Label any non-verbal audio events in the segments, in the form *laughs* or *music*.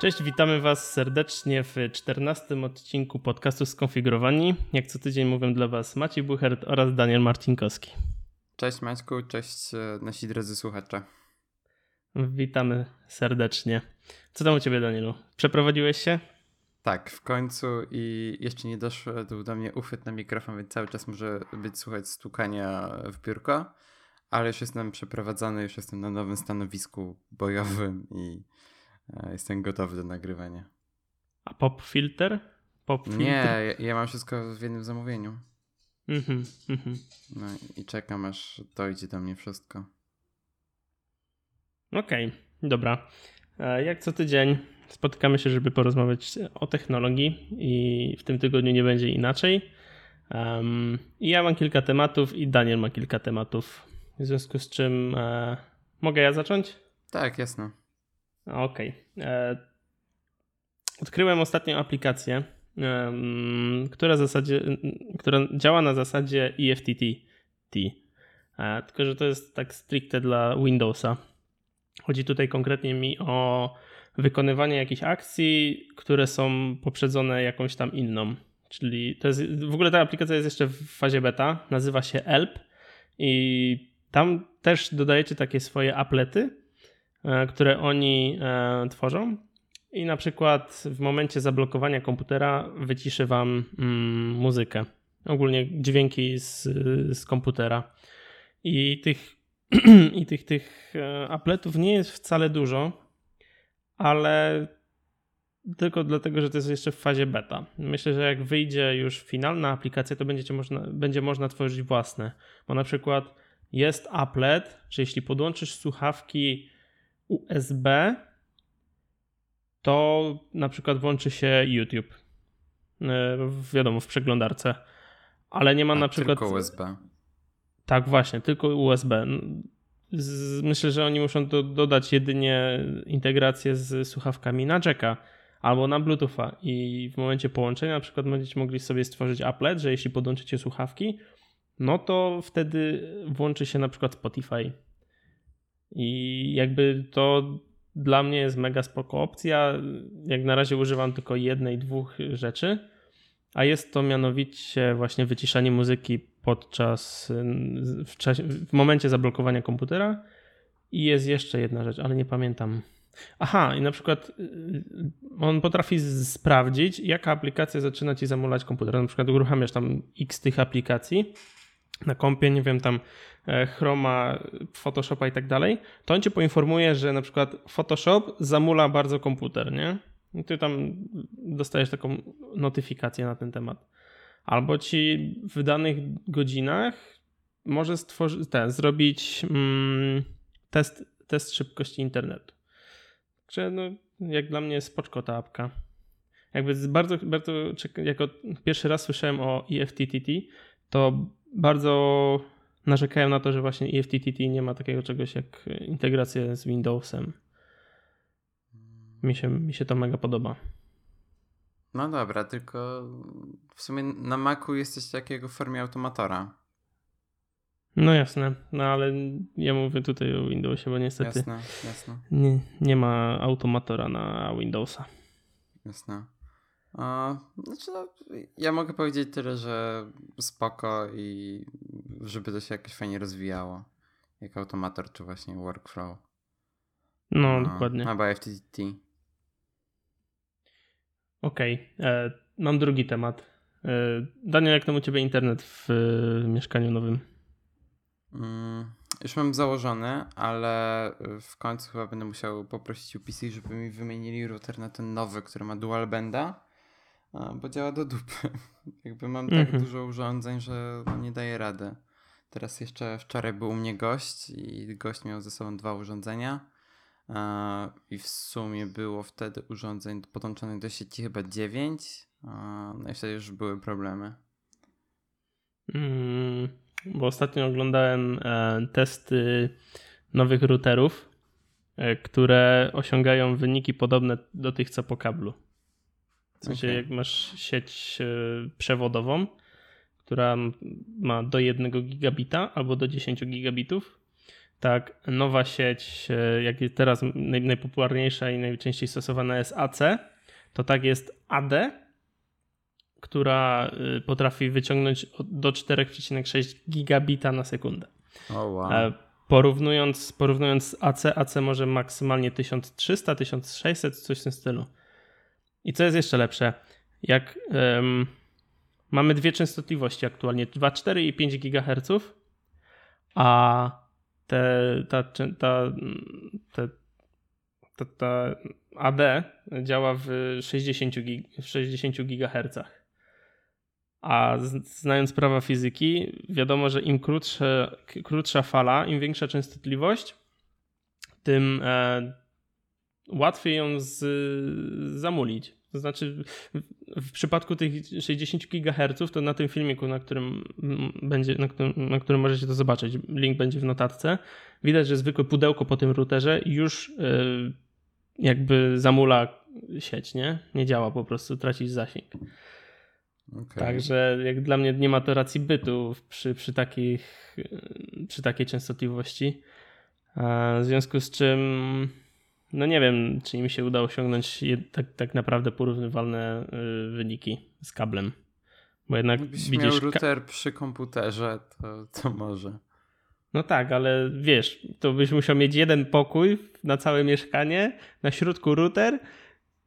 Cześć, witamy Was serdecznie w 14 odcinku podcastu Skonfigurowani. Jak co tydzień mówię dla Was Maciej Buchert oraz Daniel Marcinkowski. Cześć Maćku, cześć e, nasi drodzy słuchacze. Witamy serdecznie. Co tam u Ciebie, Danielu? Przeprowadziłeś się? Tak, w końcu i jeszcze nie doszedł do mnie uchwyt na mikrofon, więc cały czas może być słuchać stukania w biurko, ale już jestem przeprowadzony, już jestem na nowym stanowisku bojowym i jestem gotowy do nagrywania. A pop filter? Pop filter? Nie, ja, ja mam wszystko w jednym zamówieniu. Mhm, mhm. No i czekam aż dojdzie do mnie wszystko. Okej, okay, dobra. E, jak co tydzień spotykamy się, żeby porozmawiać o technologii i w tym tygodniu nie będzie inaczej. Um, ja mam kilka tematów i Daniel ma kilka tematów. W związku z czym e, mogę ja zacząć? Tak, jasno. Okej. Okay. E, odkryłem ostatnią aplikację, która, zasadzie, która działa na zasadzie EFTT. E, tylko, że to jest tak stricte dla Windowsa. Chodzi tutaj konkretnie mi o wykonywanie jakichś akcji, które są poprzedzone jakąś tam inną. Czyli to jest, w ogóle ta aplikacja jest jeszcze w fazie beta, nazywa się Elp i tam też dodajecie takie swoje aplety, które oni e, tworzą i na przykład w momencie zablokowania komputera wyciszy wam mm, muzykę, ogólnie dźwięki z, z komputera. I tych, *clears throat* i tych, tych e, apletów nie jest wcale dużo, ale tylko dlatego, że to jest jeszcze w fazie beta. Myślę, że jak wyjdzie już finalna aplikacja, to będziecie można, będzie można tworzyć własne, bo na przykład jest applet, że jeśli podłączysz słuchawki USB, to na przykład włączy się YouTube. E, wiadomo, w przeglądarce. Ale nie ma A, na przykład. Tylko USB. Tak, właśnie, tylko USB. Myślę, że oni muszą do, dodać jedynie integrację z słuchawkami na jacka albo na Bluetootha i w momencie połączenia na przykład będziecie mogli sobie stworzyć applet, że jeśli podłączycie słuchawki, no to wtedy włączy się na przykład Spotify. I jakby to dla mnie jest mega spoko opcja. Jak na razie używam tylko jednej, dwóch rzeczy, a jest to mianowicie właśnie wyciszanie muzyki podczas, w, czasie, w momencie zablokowania komputera. I jest jeszcze jedna rzecz, ale nie pamiętam. Aha, i na przykład y, on potrafi sprawdzić, jaka aplikacja zaczyna ci zamulać komputer. Na przykład uruchamiasz tam x tych aplikacji na kompie, nie wiem, tam e, Chroma, Photoshopa i tak dalej, to on cię poinformuje, że na przykład Photoshop zamula bardzo komputer, nie? I ty tam dostajesz taką notyfikację na ten temat. Albo ci w danych godzinach może stworzyć, ten, zrobić mm, test, test szybkości internetu. Także no, jak dla mnie spoczko ta apka. Jakby bardzo, bardzo, jako pierwszy raz słyszałem o EFTTT, to bardzo narzekałem na to, że właśnie EFTTT nie ma takiego czegoś jak integracja z Windowsem. Mi się, mi się to mega podoba. No dobra, tylko w sumie na Macu jesteś takiego w formie automatora. No jasne, no ale ja mówię tutaj o Windowsie, bo niestety jasne, jasne. Nie, nie ma automatora na Windowsa. Jasne. Znaczy no, ja mogę powiedzieć tyle, że spoko i żeby to się jakoś fajnie rozwijało. Jak automator, czy właśnie workflow. No, A, dokładnie. Albo FTTT. Okej, okay. E, mam drugi temat. E, Daniel, jak tam u ciebie internet w, w mieszkaniu nowym? Mm, już mam założony, ale w końcu chyba będę musiał poprosić UPC, żeby mi wymienili router na ten nowy, który ma dual banda bo działa do dupy. *laughs* Jakby mam tak mhm. dużo urządzeń, że nie daje rady. Teraz jeszcze wczoraj był u mnie gość i gość miał ze sobą dwa urządzenia. I w sumie było wtedy urządzeń podłączonych do sieci chyba 9. No i wtedy już były problemy. Mm, bo ostatnio oglądałem e, testy nowych routerów, e, które osiągają wyniki podobne do tych co po kablu. W sensie okay. jak masz sieć e, przewodową, która ma do 1 gigabita albo do 10 gigabitów, tak nowa sieć, e, jak teraz naj, najpopularniejsza i najczęściej stosowana jest AC, to tak jest AD, która y, potrafi wyciągnąć do 4,6 gigabita na sekundę. O wow. E, Porównując, porównując AC, AC może maksymalnie 1300, 1600, coś w tym stylu. I co jest jeszcze lepsze? Jak um, mamy dwie częstotliwości aktualnie, 2,4 i 5 GHz, a te, ta, ta, ta, ta, AD działa w 60, w 60 GHz. A znając prawa fizyki, wiadomo, że im krótsze, krótsza fala, im większa częstotliwość, tym e, łatwiej ją z, zamulić. To znaczy, w, przypadku tych 60 GHz, to na tym filmiku, na którym, będzie, na, którym, na którym możecie to zobaczyć, link będzie w notatce, widać, że zwykłe pudełko po tym routerze już e, jakby zamula sieć, nie? Nie działa po prostu, tracić zasięg. Okay. Także jak dla mnie nie ma to racji bytu przy, przy, takich, przy takiej częstotliwości. W związku z czym, no nie wiem, czy mi się uda osiągnąć tak, tak naprawdę porównywalne y, wyniki z kablem. Bo jednak Gdybyś widzisz... miał router przy komputerze, to, to może. No tak, ale wiesz, to byś musiał mieć jeden pokój na całe mieszkanie, na środku router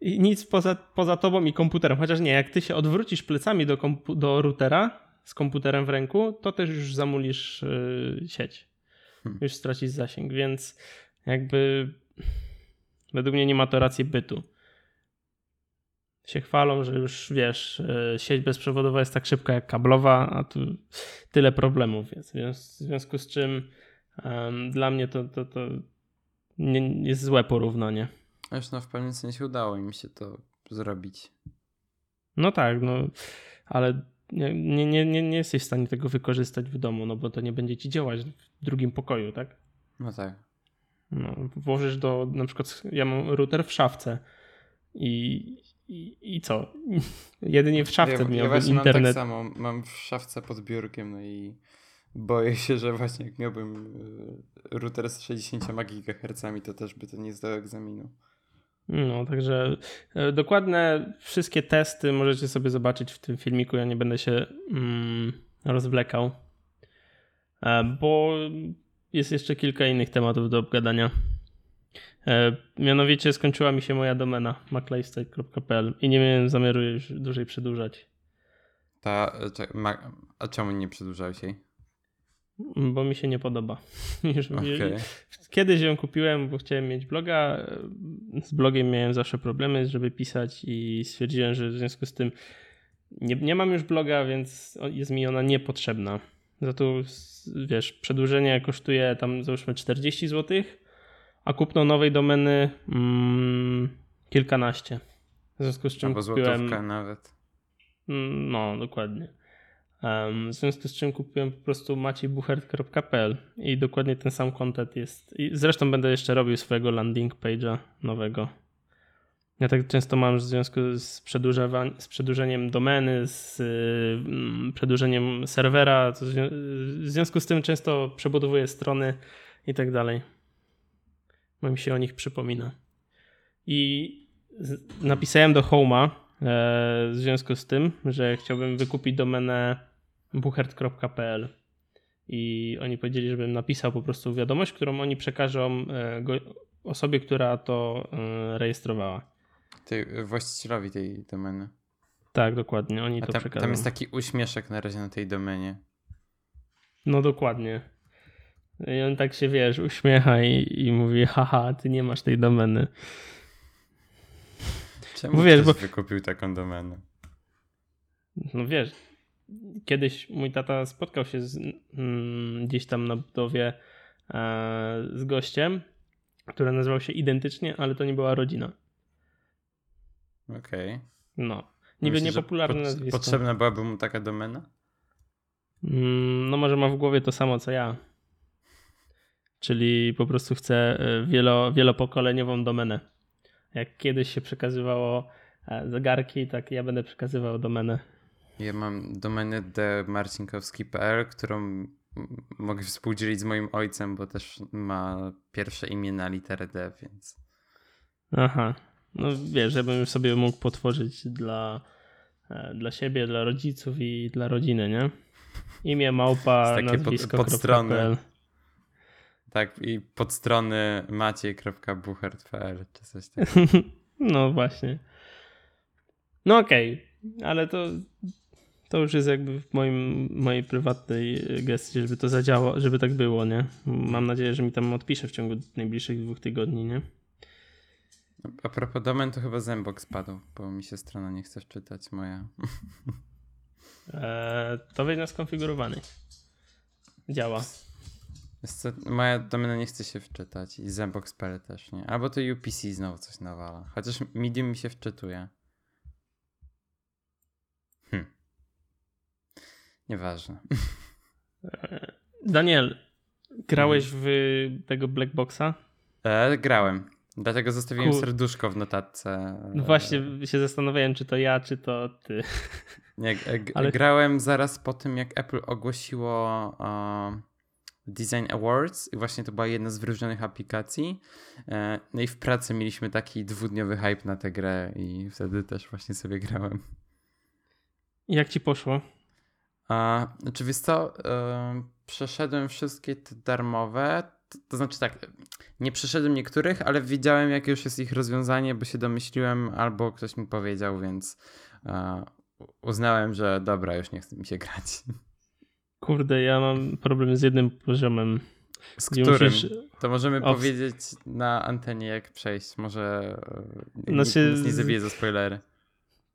i nic poza, poza tobą i komputerem. Chociaż nie, jak ty się odwrócisz plecami do, do routera z komputerem w ręku, to też już zamulisz yy, sieć. Hmm. Już stracisz zasięg, więc jakby według mnie nie ma to racji bytu. Się chwalą, że już wiesz, yy, sieć bezprzewodowa jest tak szybka jak kablowa, a tu tyle problemów jest. Więc w związku z czym yy, dla mnie to, to, to nie, jest złe porównanie. Aż no w pewnym sensie udało mi się to zrobić. No tak, no ale nie, nie, nie, nie jesteś w stanie tego wykorzystać w domu, no bo to nie będzie ci działać w drugim pokoju, tak? No tak. No, włożysz do, na przykład ja mam router w szafce i, i, i co? *laughs* Jedynie w szafce ja, miałbym ja właśnie internet. Mam tak samo, mam w szafce pod biurkiem, no i boję *laughs* się, że właśnie jak miałbym y, router z 60 GHz, to też by to nie zdał egzaminu. No, także e, dokładne wszystkie testy możecie sobie zobaczyć w tym filmiku. Ja nie będę się mm, rozwlekał, e, bo jest jeszcze kilka innych tematów do obgadania. E, mianowicie skończyła mi się moja domena maclifestyle.pl i nie miałem zamiaru już dłużej przedłużać. Ta, a czemu nie przedłużałeś jej? Bo mi się nie podoba. *laughs* okay. Kiedyś ją kupiłem, bo chciałem mieć bloga. Z blogiem miałem zawsze problemy, żeby pisać i stwierdziłem, że w związku z tym nie, nie mam już bloga, więc jest mi ona niepotrzebna. Za to, wiesz, przedłużenie kosztuje tam załóżmy 40 zł, a kupno nowej domeny mm, kilkanaście. W związku z czym Albo kupiłem... nawet. Mm, no, dokładnie. W związku z czym kupiłem po prostu maciejbuchert.pl i dokładnie ten sam content jest. I zresztą będę jeszcze robił swojego landing page'a nowego. Ja tak często mam w związku z, z przedłużeniem domeny, z yy, przedłużeniem serwera. w związku z tym często przebudowuję strony i tak dalej. Bo mi się o nich przypomina. I napisałem do Home'a e, w związku z tym, że chciałbym wykupić domenę buchert.pl i oni powiedzieli, żebym napisał po prostu wiadomość, którą oni przekażą e, osobie, która to e, rejestrowała. Tej, właścicielowi tej domeny. Tak, dokładnie, oni A to tam, przekażą. Tam jest taki uśmieszek na razie na tej domenie. No dokładnie. I on tak się, wiesz, uśmiecha i, i mówi, haha, ty nie masz tej domeny. Czemu bo wiesz, bo... wykupił taką domenę? No wiesz, kiedyś mój tata spotkał się z, mm, gdzieś tam na budowie e, z gościem, który nazywał się identycznie, ale to nie była rodzina. Okej. Okay. No. Niby Myślisz, niepopularne pod, nazwisko. Potrzebna byłaby mu taka domena? Mm, no może ma w głowie to samo co ja. Czyli po prostu chce e, wielo, wielopokoleniową domenę. Jak kiedyś się przekazywało e, zegarki, tak ja będę przekazywał domenę ja mam domenę dmarcinkowski.pl, którą mogę współdzielić z moim ojcem, bo też ma pierwsze imię na literę D, więc Aha. No wiesz, ja bym sobie mógł potworzyć dla, e, dla siebie, dla rodziców i dla rodziny, nie? Imię, małpa, takie pod- nazwisko, podstrony. kropka.pl. tak i pod strony maciej.buchert.pl czy coś takiego. *laughs* No właśnie. No okej, ale to, to już jest jakby w moim, mojej prywatnej gestii, żeby to zadziałało, żeby tak było, nie? Mam nadzieję, że mi tam odpisze w ciągu najbliższych dwóch tygodni, nie? A propos domen, to chyba Zembok spadł, bo mi się strona nie chce wczytać moja. Eee, to na skonfigurowany. Działa. Co, moja domena nie chce się wczytać i Zembok.pl też nie. Albo to UPC znowu coś nawala. Chociaż Medium mi się wczytuje. Hm. Nieważne. Daniel, grałeś w tego Black Boxa? E, grałem. Dlatego zostawiłem Kur- serduszko w notatce. No właśnie się zastanawiałem, czy to ja, czy to ty. Nie, Ale- Grałem zaraz po tym, jak Apple ogłosiło e, Design Awards i właśnie to była jedna z wyróżnionych aplikacji. E, no i w pracy mieliśmy taki dwudniowy hype na tę grę i wtedy też właśnie sobie grałem. Jak ci poszło? A, znaczy wiesz co, e, przeszedłem wszystkie te darmowe, to, to znaczy tak, nie przeszedłem niektórych, ale wiedziałem jakie już jest ich rozwiązanie, bo się domyśliłem albo ktoś mi powiedział, więc e, uznałem, że dobra, już nie chce mi się grać. Kurde, ja mam problem z jednym poziomem. Z którym? musisz- To możemy Ops. powiedzieć na antenie jak przejść, może e, Znaczy, nikt nas nie z- zabije za spoilery.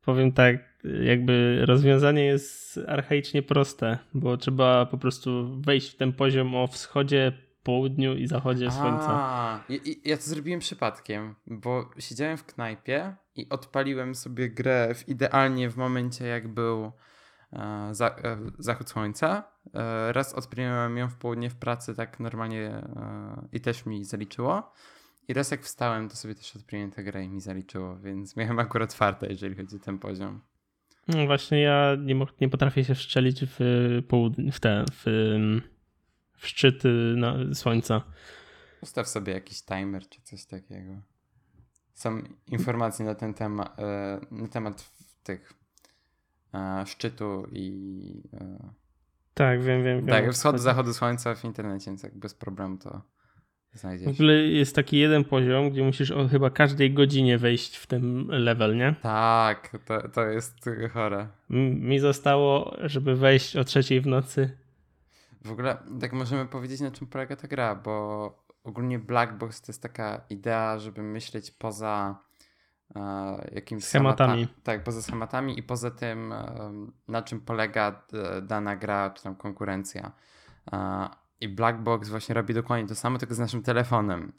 Powiem tak, jakby rozwiązanie jest archaicznie proste, bo trzeba po prostu wejść w ten poziom o wschodzie, południu i zachodzie słońca. A, ja, ja to zrobiłem przypadkiem, bo siedziałem w knajpie i odpaliłem sobie grę w, idealnie w momencie, jak był e, za, e, zachód słońca. E, raz odpaliłem ją w południe w pracy, tak normalnie e, i też mi zaliczyło. I raz jak wstałem, to sobie też odpaliłem tę grę i mi zaliczyło, więc miałem akurat farta, jeżeli chodzi o ten poziom. No właśnie ja nie, nie potrafię się wszczelić w południe, w te, w, w szczyt na, słońca. Ustaw sobie jakiś timer czy coś takiego. Są informacje na ten temat, na temat tych e, szczytu i e, Tak, wiem, wiem. wiem. tak, wschodu, zachodu słońca w internecie, więc jak bez problemu to W znajdziesz. ogóle jest taki jeden poziom, gdzie musisz o chyba każdej godzinie wejść w ten level, nie? Tak, to, to jest chore. Mi zostało, żeby wejść o trzeciej w nocy. W ogóle tak możemy powiedzieć na czym polega ta gra, bo ogólnie Black Box to jest taka idea, żeby myśleć poza e, jakimiś Schematami. schemata- tak, poza schematami i poza tym, e, na czym polega e, dana gra, czy tam konkurencja. E, I Black Box właśnie robi dokładnie to samo, tylko z naszym telefonem.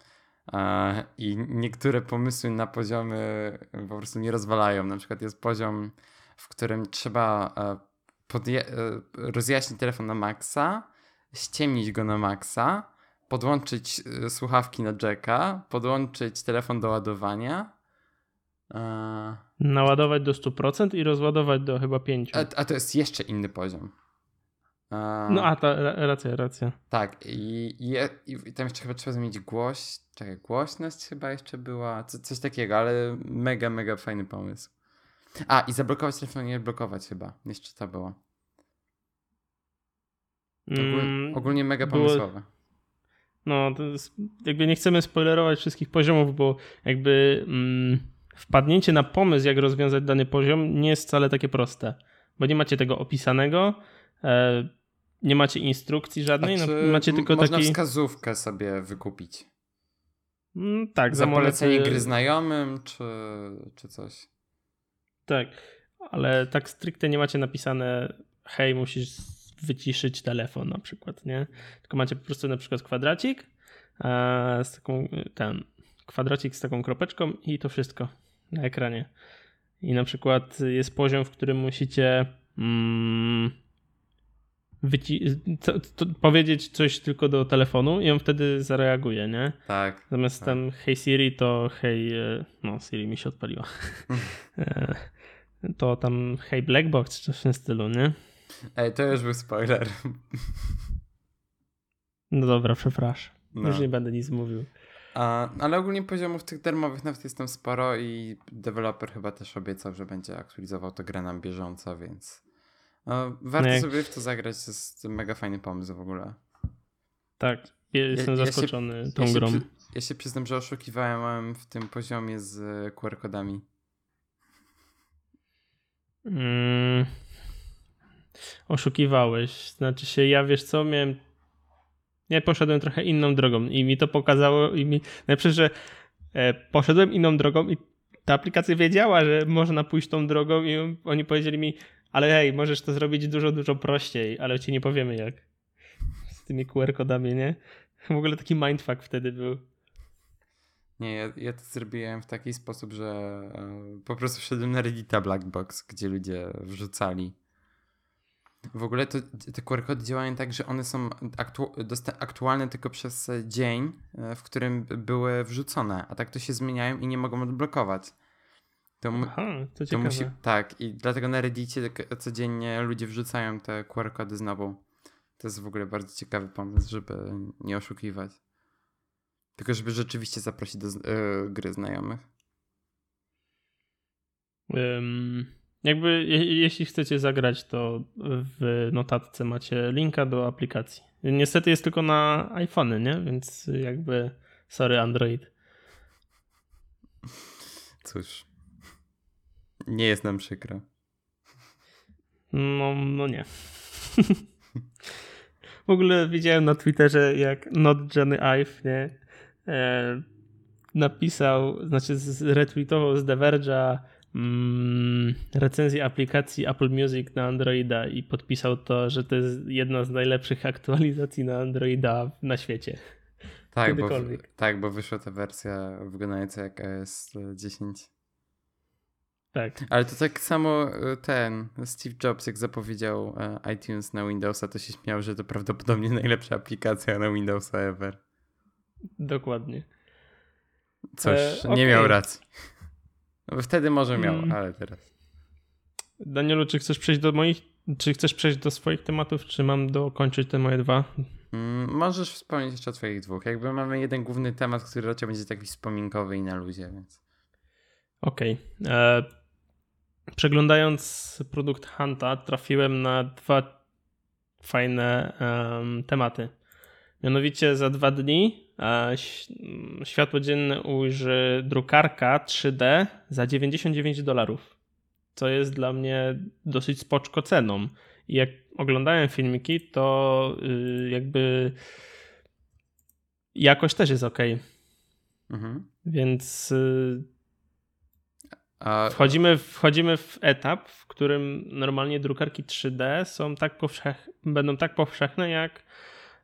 E, I niektóre pomysły na poziomy po prostu nie rozwalają. Na przykład jest poziom, w którym trzeba e, rozjaśnić telefon na maksa, ściemnić go na maksa, podłączyć e, słuchawki na jacka, podłączyć telefon do ładowania. E, Naładować do 100% i rozładować do chyba 5%. A, a to jest jeszcze inny poziom. E, No a ta ra- racja, racja. Tak, i, i, i tam jeszcze chyba trzeba zmienić głoś, czekaj, głośność chyba jeszcze była, co, coś takiego, ale mega, mega fajny pomysł. A, i zablokować telefon, nie blokować chyba, jeszcze to było. Ogól, Mm, ogólnie mega było- pomysłowe. No, to jest, jakby nie chcemy spoilerować wszystkich poziomów, bo jakby mm, wpadnięcie na pomysł, jak rozwiązać dany poziom, nie jest wcale takie proste, bo nie macie tego opisanego, e, nie macie instrukcji żadnej, no, Znaczy, macie tylko można taki... wskazówkę sobie wykupić. Mm, tak, Za polecenie gry znajomym, czy, czy coś. Tak, ale tak stricte nie macie napisane hej, musisz wyciszyć telefon na przykład, nie? Tylko macie po prostu na przykład kwadracik e, z taką, ten kwadracik z taką kropeczką i to wszystko na ekranie. I na przykład jest poziom, w którym musicie mm, to, to powiedzieć coś tylko do telefonu i on wtedy zareaguje, nie? Tak. Zamiast Tak. tam hej Siri, to hej, e, no Siri mi się odpaliła. *laughs* E, to tam hej Blackbox czy coś w tym stylu, nie? Ej, to już był spoiler. No dobra, przepraszam. No. Już nie będę nic mówił. A, ale ogólnie poziomów tych darmowych nawet jest tam sporo i deweloper chyba też obiecał, że będzie aktualizował tę grę na bieżąco, więc e, warto No sobie w to zagrać, to jest mega fajny pomysł w ogóle. Tak, ja jestem ja się- zaskoczony tą ja się grą. przy- Ja się przyznam, że oszukiwałem w tym poziomie z e, QR-kodami. Mm, oszukiwałeś. Znaczy się, ja wiesz co, miałem. Ja poszedłem trochę inną drogą i mi to pokazało. I mi. Najlepsze, że e, poszedłem inną drogą i ta aplikacja wiedziała, że można pójść tą drogą, i oni powiedzieli mi, ale hej, możesz to zrobić dużo, dużo prościej, ale ci nie powiemy jak. Z tymi QR-kodami, nie? W ogóle taki mindfuck wtedy był. Nie, ja, ja to zrobiłem w taki sposób, że e, po prostu wszedłem na Reddita Blackbox, gdzie ludzie wrzucali. W ogóle to, te QR-kody działają tak, że one są aktu aktualne tylko przez dzień, e, w którym były wrzucone, a tak to się zmieniają i nie mogą odblokować. To, Aha, to to musi, tak, i dlatego na Reddicie tak codziennie ludzie wrzucają te QR-kody znowu. To jest w ogóle bardzo ciekawy pomysł, żeby nie oszukiwać. Tylko żeby rzeczywiście zaprosić do e, gry znajomych. Ym, jakby je, jeśli chcecie zagrać, to w notatce macie linka do aplikacji. Niestety jest tylko na iPhony, nie? Więc jakby sorry Android. Cóż. Nie jest nam przykro. No, no nie. *laughs* w ogóle widziałem na Twitterze, jak Not Johnny Ive, nie? E, napisał, znaczy retweetował z The Verge'a mm, recenzję aplikacji Apple Music na Androida i podpisał to, że to jest jedna z najlepszych aktualizacji na Androida na świecie. Tak, bo, tak, bo wyszła ta wersja wyglądająca jak iOS 10. Tak. Ale to tak samo e, ten Steve Jobs, jak zapowiedział e, iTunes na Windowsa, to się śmiał, że to prawdopodobnie najlepsza aplikacja na Windowsa ever. Dokładnie. Coś, E, nie okej. miał racji. No, wtedy może miał, Mm. ale teraz. Danielu, czy chcesz przejść do moich, czy chcesz przejść do swoich tematów, czy mam dokończyć te moje dwa? Mm, możesz wspomnieć jeszcze o twoich dwóch. Jakby mamy jeden główny temat, który raczej będzie taki wspominkowy i na luzie, więc. Okej. E, Przeglądając produkt Hunta, trafiłem na dwa fajne em, tematy. Mianowicie za dwa dni e, ś- m, światło dzienne ujrzy drukarka 3D za 99 dolarów. Co jest dla mnie dosyć spoczko ceną. I jak oglądałem filmiki, to y, jakby jakość też jest ok. Mhm. Więc y, Wchodzimy, wchodzimy w etap, w którym normalnie drukarki 3D są tak powszech, będą tak powszechne jak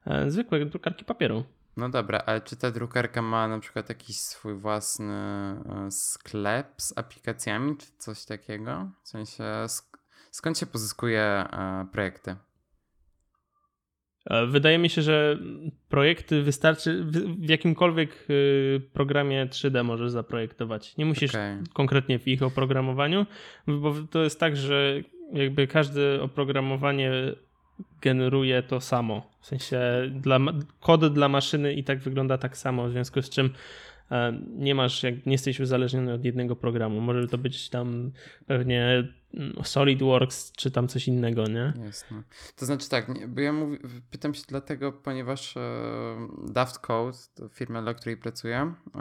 e, zwykłe drukarki papieru. No dobra, ale czy ta drukarka ma na przykład jakiś swój własny e, sklep z aplikacjami, czy coś takiego? W sensie, sk- skąd się pozyskuje e, projekty? Wydaje mi się, że projekty wystarczy w, jakimkolwiek y, programie 3D możesz zaprojektować. Nie musisz Okej. konkretnie w ich oprogramowaniu, bo to jest tak, że jakby każde oprogramowanie generuje to samo. W sensie dla, kod dla maszyny i tak wygląda tak samo, w związku z czym e, nie masz, jak nie jesteś uzależniony od jednego programu. Może to być tam pewnie mm, SolidWorks czy tam coś innego, nie? Jasne. To znaczy tak, bo ja mówi, pytam się dlatego, ponieważ e, Daft Code, firma, dla której pracuję, e,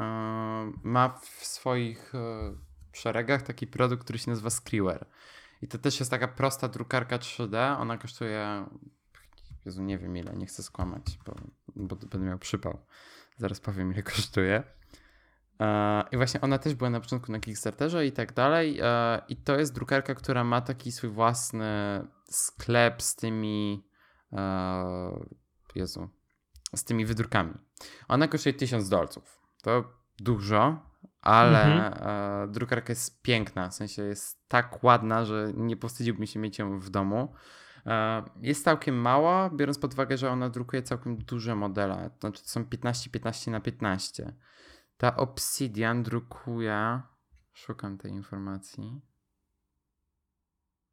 ma w swoich e, szeregach taki produkt, który się nazywa Screwer. I to też jest taka prosta drukarka 3D. Ona kosztuje, Jezu, nie wiem ile, nie chcę skłamać, bo, bo będę miał przypał. Zaraz powiem, ile kosztuje. E, I właśnie ona też była na początku na Kickstarterze i tak dalej. e, I to jest drukarka, która ma taki swój własny sklep z tymi. e, Jezu. Z tymi wydrukami. Ona kosztuje 1000 dolców. To dużo, ale Mhm. e, drukarka jest piękna. W sensie jest tak ładna, że nie powstydziłbym się mieć ją w domu. E, Jest całkiem mała, biorąc pod uwagę, że ona drukuje całkiem duże modele. To znaczy to są 15-15 na 15. Ta Obsidian drukuje. Szukam tej informacji.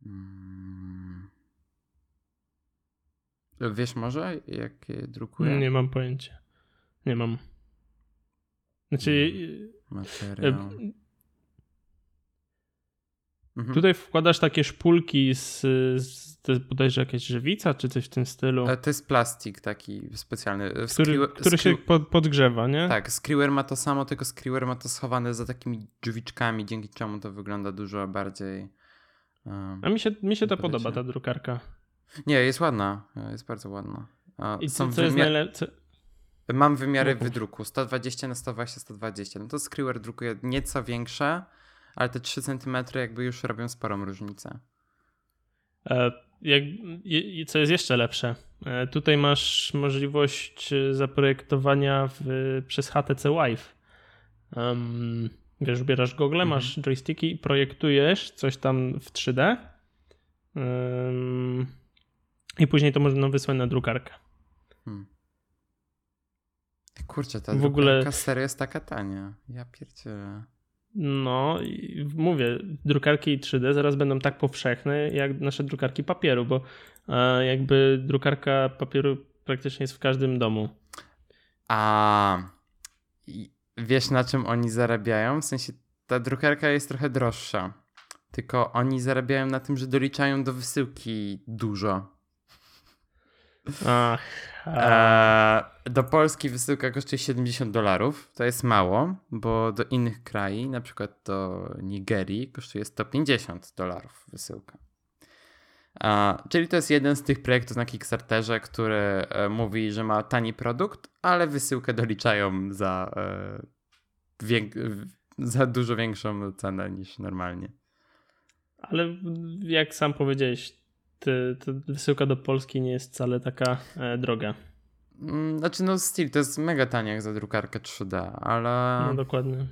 Mm. Wiesz może, jak je drukuje? Nie mam pojęcia. Nie mam. Znaczy. Materiał. Mhm. Tutaj wkładasz takie szpulki z, z to jest bodajże jakaś żywica, czy coś w tym stylu, E, To jest plastik taki specjalny. E, w który, Skriwe- który się Skri- pod, podgrzewa, nie? Tak, Skriwer ma to samo, tylko Skriwer ma to schowane za takimi drzwiczkami, dzięki czemu to wygląda dużo bardziej. um, A mi się, mi się to podoba, ta drukarka. Nie, jest ładna. e, Jest bardzo ładna. A I co, co jest najlepsze? Mam wymiary mów. wydruku 120 na 120 120. No to Skriwer drukuje nieco większe, ale te 3 cm jakby już robią sporą różnicę. E, jak, co jest jeszcze lepsze? E, tutaj masz możliwość e, zaprojektowania w, przez HTC Vive. Um, wiesz, ubierasz gogle, Mhm. masz joysticki i projektujesz coś tam w 3D. Ym, I później to można wysłać na drukarkę. Hmm. Kurczę, ta W ogóle- seria jest taka tania. Ja pierdzielę. No, i mówię, drukarki 3D zaraz będą tak powszechne jak nasze drukarki papieru, bo e, jakby drukarka papieru praktycznie jest w każdym domu. A wiesz na czym oni zarabiają? W sensie ta drukarka jest trochę droższa. Tylko oni zarabiają na tym, że doliczają do wysyłki dużo. Ach, a, Eee, do Polski wysyłka kosztuje 70 dolarów. To jest mało, bo do innych krajów, na przykład do Nigerii, kosztuje 150 dolarów wysyłka. A, czyli to jest jeden z tych projektów na Kickstarterze, który e, mówi, że ma tani produkt, ale wysyłkę doliczają za, e, wiek- za dużo większą cenę niż normalnie. ale jak sam powiedziałeś, ty wysyłka do Polski nie jest wcale taka e, droga. Mm, Znaczy, no, Steel to jest mega tanie jak za drukarkę 3D, ale. No dokładnie.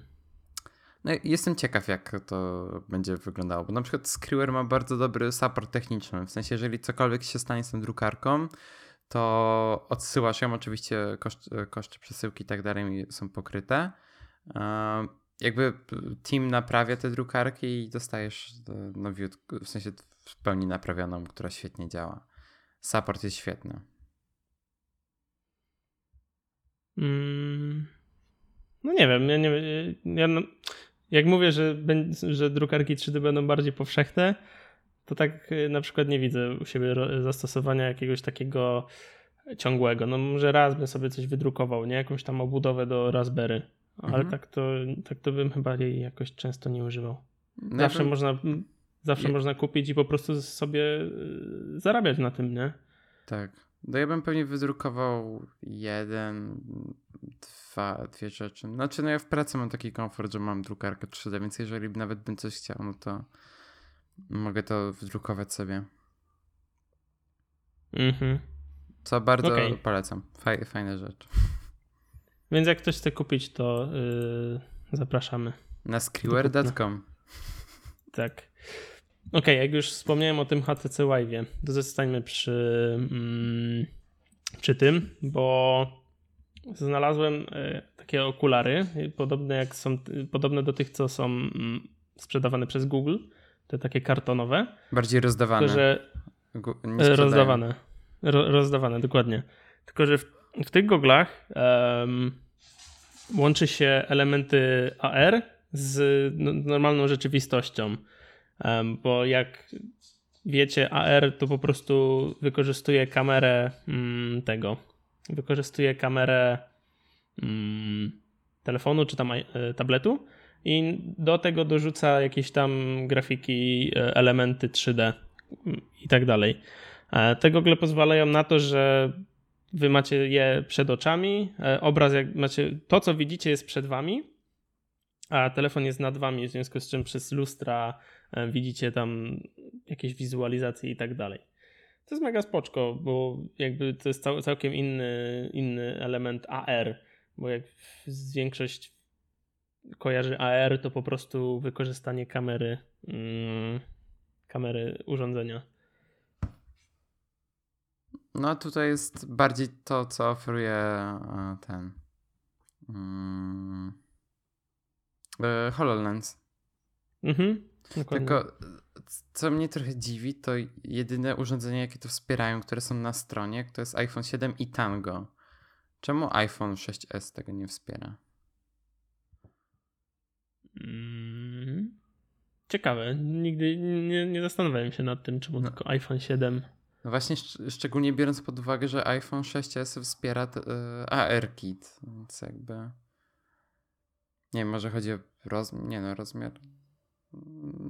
No, jestem ciekaw, jak to będzie wyglądało, bo na przykład Skriwer ma bardzo dobry support techniczny, w sensie, jeżeli cokolwiek się stanie z tą drukarką, to odsyłasz ją, oczywiście koszt, koszty przesyłki i tak dalej są pokryte. E, Jakby team naprawia te drukarki i dostajesz e, nowiutką, w sensie w pełni naprawioną, która świetnie działa. Support jest świetny. Mm, no nie wiem, ja nie ja, no, jak mówię, że, że drukarki 3D będą bardziej powszechne, to tak y, na przykład nie widzę u siebie zastosowania jakiegoś takiego ciągłego. No może raz bym sobie coś wydrukował, nie? Jakąś tam obudowę do Raspberry, ale Mhm. tak, to, tak to bym chyba jej jakoś często nie używał. No Zawsze można zawsze można kupić i po prostu sobie y, zarabiać na tym, nie? Tak. No ja bym pewnie wydrukował jeden, dwa, dwie rzeczy. Znaczy, no ja w pracy mam taki komfort, że mam drukarkę 3D, więc jeżeli nawet bym coś chciał, no to mogę to wydrukować sobie. Mhm. Co bardzo Okej. polecam. Faj, fajna rzecz. Więc jak ktoś chce kupić, to y, zapraszamy. Na skriwer.com. Tak. Okej, jak już wspomniałem o tym HTC Vive'ie, to zostańmy przy, mm, przy tym, bo znalazłem y, takie okulary, y, podobne, jak są, y, podobne do tych, co są mm, sprzedawane przez Google, te takie kartonowe, Bardziej rozdawane. tylko że E, rozdawane. Ro, rozdawane, dokładnie. Tylko, że w, w tych goglach em, łączy się elementy AR z no, normalną rzeczywistością. Bo jak wiecie, AR to po prostu wykorzystuje kamerę mm, tego. Wykorzystuje kamerę mm, telefonu czy tam e, tabletu i do tego dorzuca jakieś tam grafiki, e, elementy 3D i tak dalej. E, Te gogle pozwalają na to, że wy macie je przed oczami, obraz jak macie, to co widzicie jest przed wami, a telefon jest nad wami, w związku z czym przez lustra widzicie tam jakieś wizualizacje i tak dalej. To jest mega spoczko, bo jakby to jest cał, całkiem inny, inny element AR, bo jak większość kojarzy AR, to po prostu wykorzystanie kamery, mm, kamery urządzenia. No tutaj jest bardziej to, co oferuje e, ten mm, e, HoloLens. Mhm, dokładnie. Tylko co mnie trochę dziwi, to jedyne urządzenia, jakie to wspierają, które są na stronie, to jest iPhone 7 i Tango. Czemu iPhone 6s tego nie wspiera? Mm. Ciekawe. Nigdy nie, nie zastanawiałem się nad tym, czemu No. tylko iPhone 7. No właśnie, szcz- szczególnie biorąc pod uwagę, że iPhone 6s wspiera y, AR-Kit, więc jakby... Nie wiem, może chodzi o rozmiar... Nie no, rozmiar...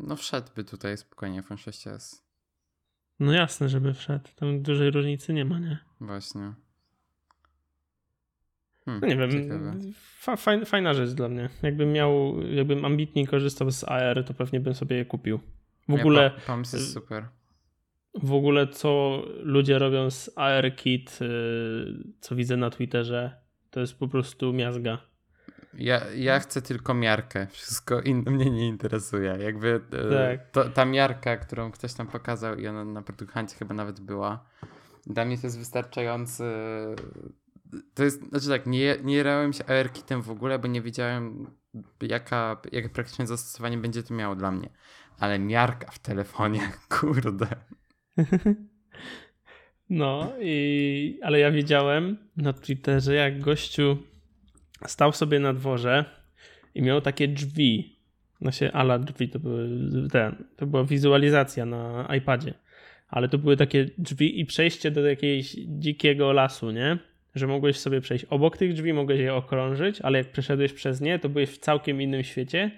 No wszedłby tutaj spokojnie iPhone 6s. No jasne, żeby wszedł. Tam dużej różnicy nie ma, nie? Właśnie. Hmm, No nie wiem. Fa, fajna, fajna rzecz dla mnie. Jakbym miał, jakbym ambitnie korzystał z AR, to pewnie bym sobie je kupił. W Nie, ogóle, po- pomysł jest super. w ogóle co ludzie robią z AR Kit, yy, co widzę na Twitterze, to jest po prostu miazga. Ja, ja chcę tylko miarkę. *laughs* Wszystko inne mnie nie interesuje. Jakby e, Tak. to, ta miarka, którą ktoś tam pokazał i ona na produktancie chyba nawet była. Dla mnie to jest wystarczający. To jest, znaczy tak, nie, nie jarałem się AR-kitem w ogóle, bo nie wiedziałem jaka, jakie praktyczne zastosowanie będzie to miało dla mnie. Ale miarka w telefonie, *laughs* kurde. *laughs* No, i, ale ja widziałem na Twitterze, jak gościu stał sobie na dworze i miał takie drzwi. No się ala drzwi to były ten, to była wizualizacja na iPadzie. Ale to były takie drzwi i przejście do jakiegoś dzikiego lasu, nie? Że mogłeś sobie przejść obok tych drzwi, mogłeś je okrążyć, ale jak przeszedłeś przez nie, to byłeś w całkiem innym świecie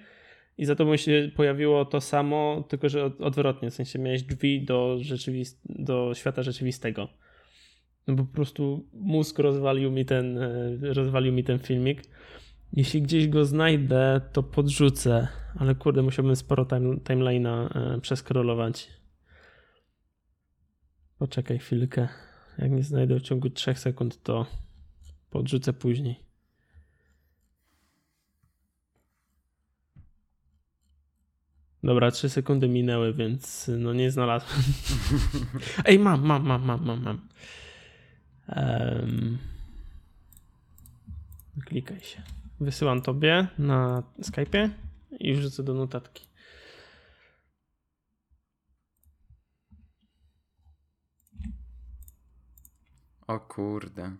i za tobą się pojawiło to samo, tylko że od, odwrotnie, w sensie miałeś drzwi do, rzeczywist- do świata rzeczywistego. No po prostu mózg rozwalił mi ten, e, rozwalił mi ten filmik. Jeśli gdzieś go znajdę, to podrzucę, ale kurde, musiałbym sporo time, timeline'a e, przeskrolować. Poczekaj chwilkę. Jak nie znajdę w ciągu 3 sekund, to podrzucę później. Dobra, 3 sekundy minęły, więc no nie znalazłem. *laughs* Ej, mam, mam, mam, mam, mam, mam. Em, klikaj się. Wysyłam tobie na Skype'ie i wrzucę do notatki. O kurde.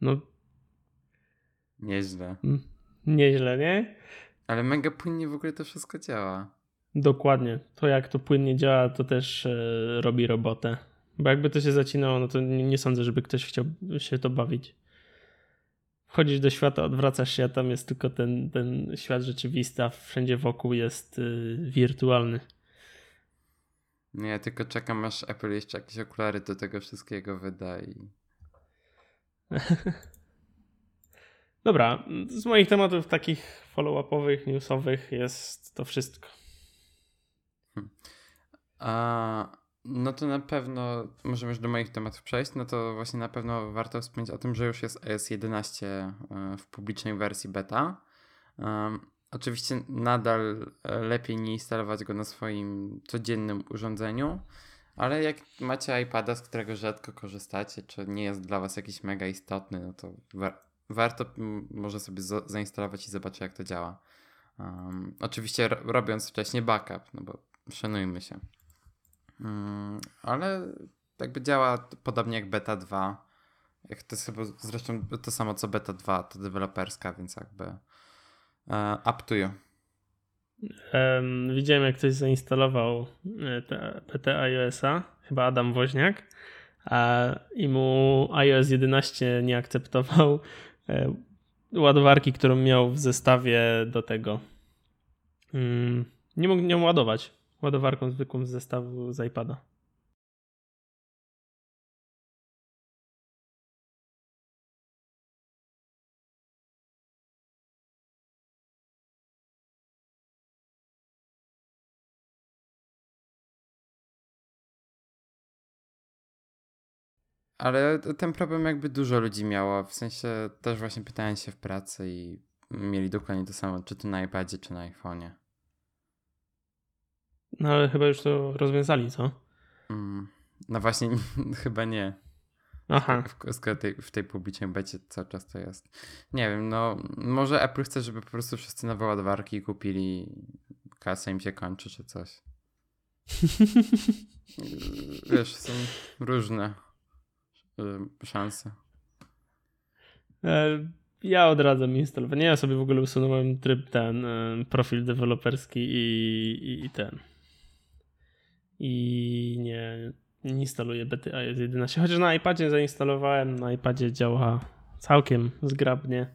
No, Nieźle. mm, nieźle, nie? Ale mega płynnie w ogóle to wszystko działa. Dokładnie. To jak to płynnie działa, to też e, robi robotę. Bo jakby to się zacinało, no to nie, nie sądzę, żeby ktoś chciał się to bawić. Wchodzisz do świata, odwracasz się, a tam jest tylko ten, ten świat rzeczywisty, a wszędzie wokół jest y, wirtualny. Nie, ja tylko czekam aż Apple jeszcze jakieś okulary do tego wszystkiego wyda i... *laughs* Dobra, z moich tematów takich follow-upowych, newsowych jest to wszystko. A, no to na pewno, możemy już do moich tematów przejść, no to właśnie na pewno warto wspomnieć o tym, że już jest iOS 11 e, w publicznej wersji beta. Oczywiście nadal e, lepiej nie instalować go na swoim codziennym urządzeniu, ale jak macie iPada, z którego rzadko korzystacie, czy nie jest dla was jakiś mega istotny, no to wa- warto może sobie za- zainstalować i zobaczyć jak to działa. Um, oczywiście ro- robiąc wcześniej backup, no bo szanujmy się. Mm, ale jakby działa podobnie jak beta 2. Jak to jest chyba zresztą to samo co beta 2, to deweloperska, więc jakby e, up to you. Em, widziałem, jak ktoś zainstalował e, PT iOS-a, chyba Adam Woźniak, a, i mu iOS 11 nie akceptował e, ładowarki, którą miał w zestawie do tego. Mm, nie mógł nią ładować ładowarką zwykłą z zestawu z iPada. Ale ten problem jakby dużo ludzi miało, w sensie też właśnie pytałem się w pracy i mieli dokładnie to samo, czy to na iPadzie, czy na iPhone'ie. No ale chyba już to rozwiązali, co? Mm, no właśnie, *laughs* chyba nie. Aha. W, tej, w tej publicznej becie cały czas to jest. Nie wiem, no może Apple chce, żeby po prostu wszyscy nowe ładowarki kupili, kasa im się kończy czy coś. *laughs* Wiesz, są różne y, szanse. E, ja odradzam instalowanie. Ja sobie w ogóle usunąłem tryb ten, e, profil deweloperski i, i ten. I nie, nie instaluję bety iOS 11. Chociaż na iPadzie zainstalowałem, na iPadzie działa całkiem zgrabnie.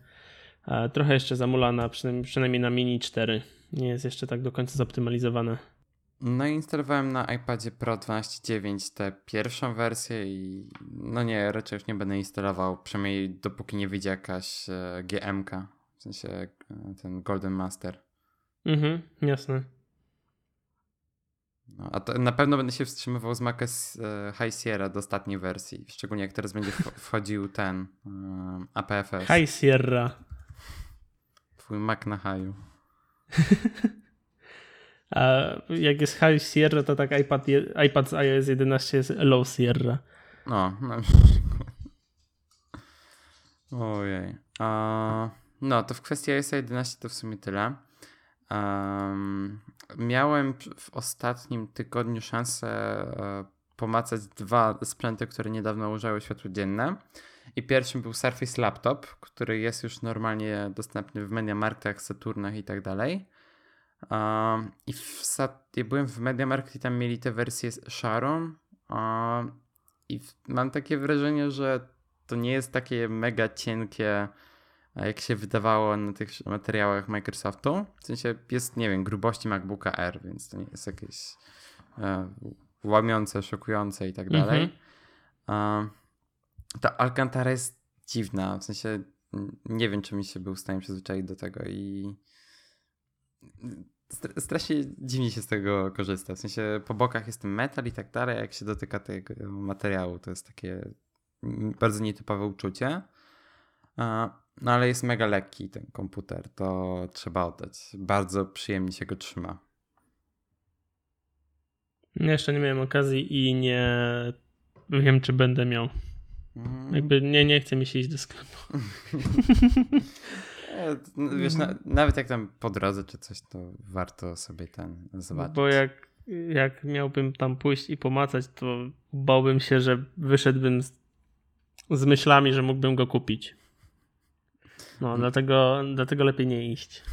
E, trochę jeszcze zamulana, przynajmniej, przynajmniej na Mini 4. Nie jest jeszcze tak do końca zoptymalizowane. No i instalowałem na iPadzie Pro 12.9 tę pierwszą wersję i no nie, raczej już nie będę instalował, przynajmniej dopóki nie wyjdzie jakaś e, GMK, w sensie e, ten Golden Master. Mhm, jasne. No, a to na pewno będę się wstrzymywał z Maca e, High Sierra do ostatniej wersji, szczególnie jak teraz będzie wchodził ten e, APFS. High Sierra. Twój Mac na haju. *laughs* A jak jest High Sierra, to tak iPad, iPad z iOS 11 jest Low Sierra. No, na przykład. Ojej. A, no, to w kwestii iOS 11 to w sumie tyle. Um, miałem w ostatnim tygodniu szansę e, pomacać dwa sprzęty, które niedawno ujrzały światło dzienne. I pierwszym był Surface Laptop, który jest już normalnie dostępny w MediaMarktach, Saturnach i tak dalej. Um, I w, ja byłem w MediaMarkt i tam mieli te wersje szarą. Um, I mam takie wrażenie, że to nie jest takie mega cienkie, jak się wydawało na tych materiałach Microsoftu. W sensie jest, nie wiem, grubości MacBooka R, więc to nie jest jakieś e, łamiące, szokujące i tak dalej. Um, ta Alcantara jest dziwna, w sensie nie wiem, czy mi się był w stanie przyzwyczaić do tego i strasznie dziwnie się z tego korzysta. W sensie po bokach jest ten metal i tak dalej, jak się dotyka tego materiału, to jest takie bardzo nietypowe uczucie. No ale jest mega lekki ten komputer, to trzeba oddać. Bardzo przyjemnie się go trzyma. Jeszcze nie miałem okazji i nie wiem, czy będę miał. Mm. Jakby nie, nie chce mi się iść do sklepu. *laughs* E, no, wiesz, na, nawet jak tam po drodze czy coś, to warto sobie ten zobaczyć. Bo jak, jak miałbym tam pójść i pomacać, to bałbym się, że wyszedłbym z, z myślami, że mógłbym go kupić. No, hmm. dlatego, dlatego lepiej nie iść.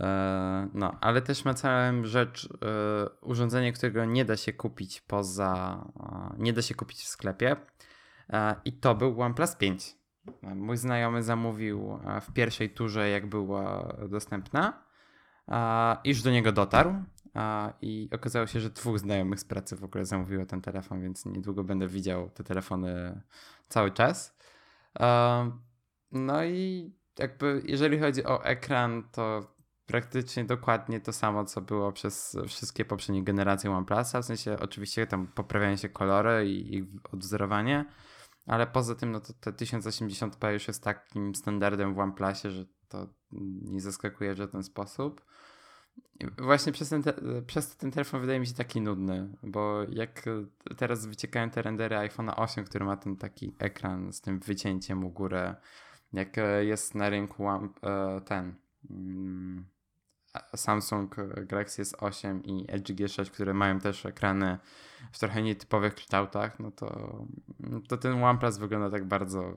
E, no, ale też ma całą rzecz, e, urządzenie, którego nie da się kupić poza, nie da się kupić w sklepie. I to był OnePlus 5. Mój znajomy zamówił e, w pierwszej turze, jak była dostępna, iż do niego dotarł. I okazało się, że dwóch znajomych z pracy w ogóle zamówiło ten telefon, więc niedługo będę widział te telefony cały czas. No i jakby, jeżeli chodzi o ekran, to praktycznie dokładnie to samo, co było przez wszystkie poprzednie generacje OnePlusa. W sensie, oczywiście tam poprawiają się kolory i, i odwzorowanie ale poza tym, no to te 1080p już jest takim standardem w OnePlusie, że to nie zaskakuje w żaden sposób. Właśnie przez ten, te, przez ten telefon wydaje mi się taki nudny, bo jak teraz wyciekają te rendery iPhone'a 8, który ma ten taki ekran z tym wycięciem u górę, jak jest na rynku e, ten mm, Samsung Galaxy S8 i LG G6, które mają też ekrany w trochę nietypowych kształtach, no to, to ten OnePlus wygląda tak bardzo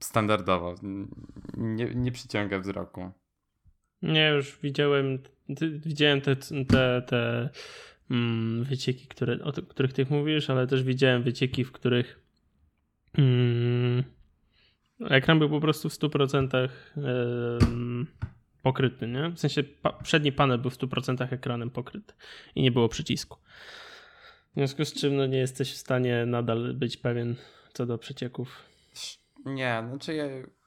standardowo. Nie, nie przyciąga wzroku. Nie, już widziałem, widziałem te, te, te mm, wycieki, które, o których ty mówisz, ale też widziałem wycieki, w których mm, ekran był po prostu w 100% yy, pokryty, nie? W sensie przedni panel był w 100% ekranem pokryty i nie było przycisku. W związku z czym no, nie jesteś w stanie nadal być pewien co do przecieków. Nie, znaczy ja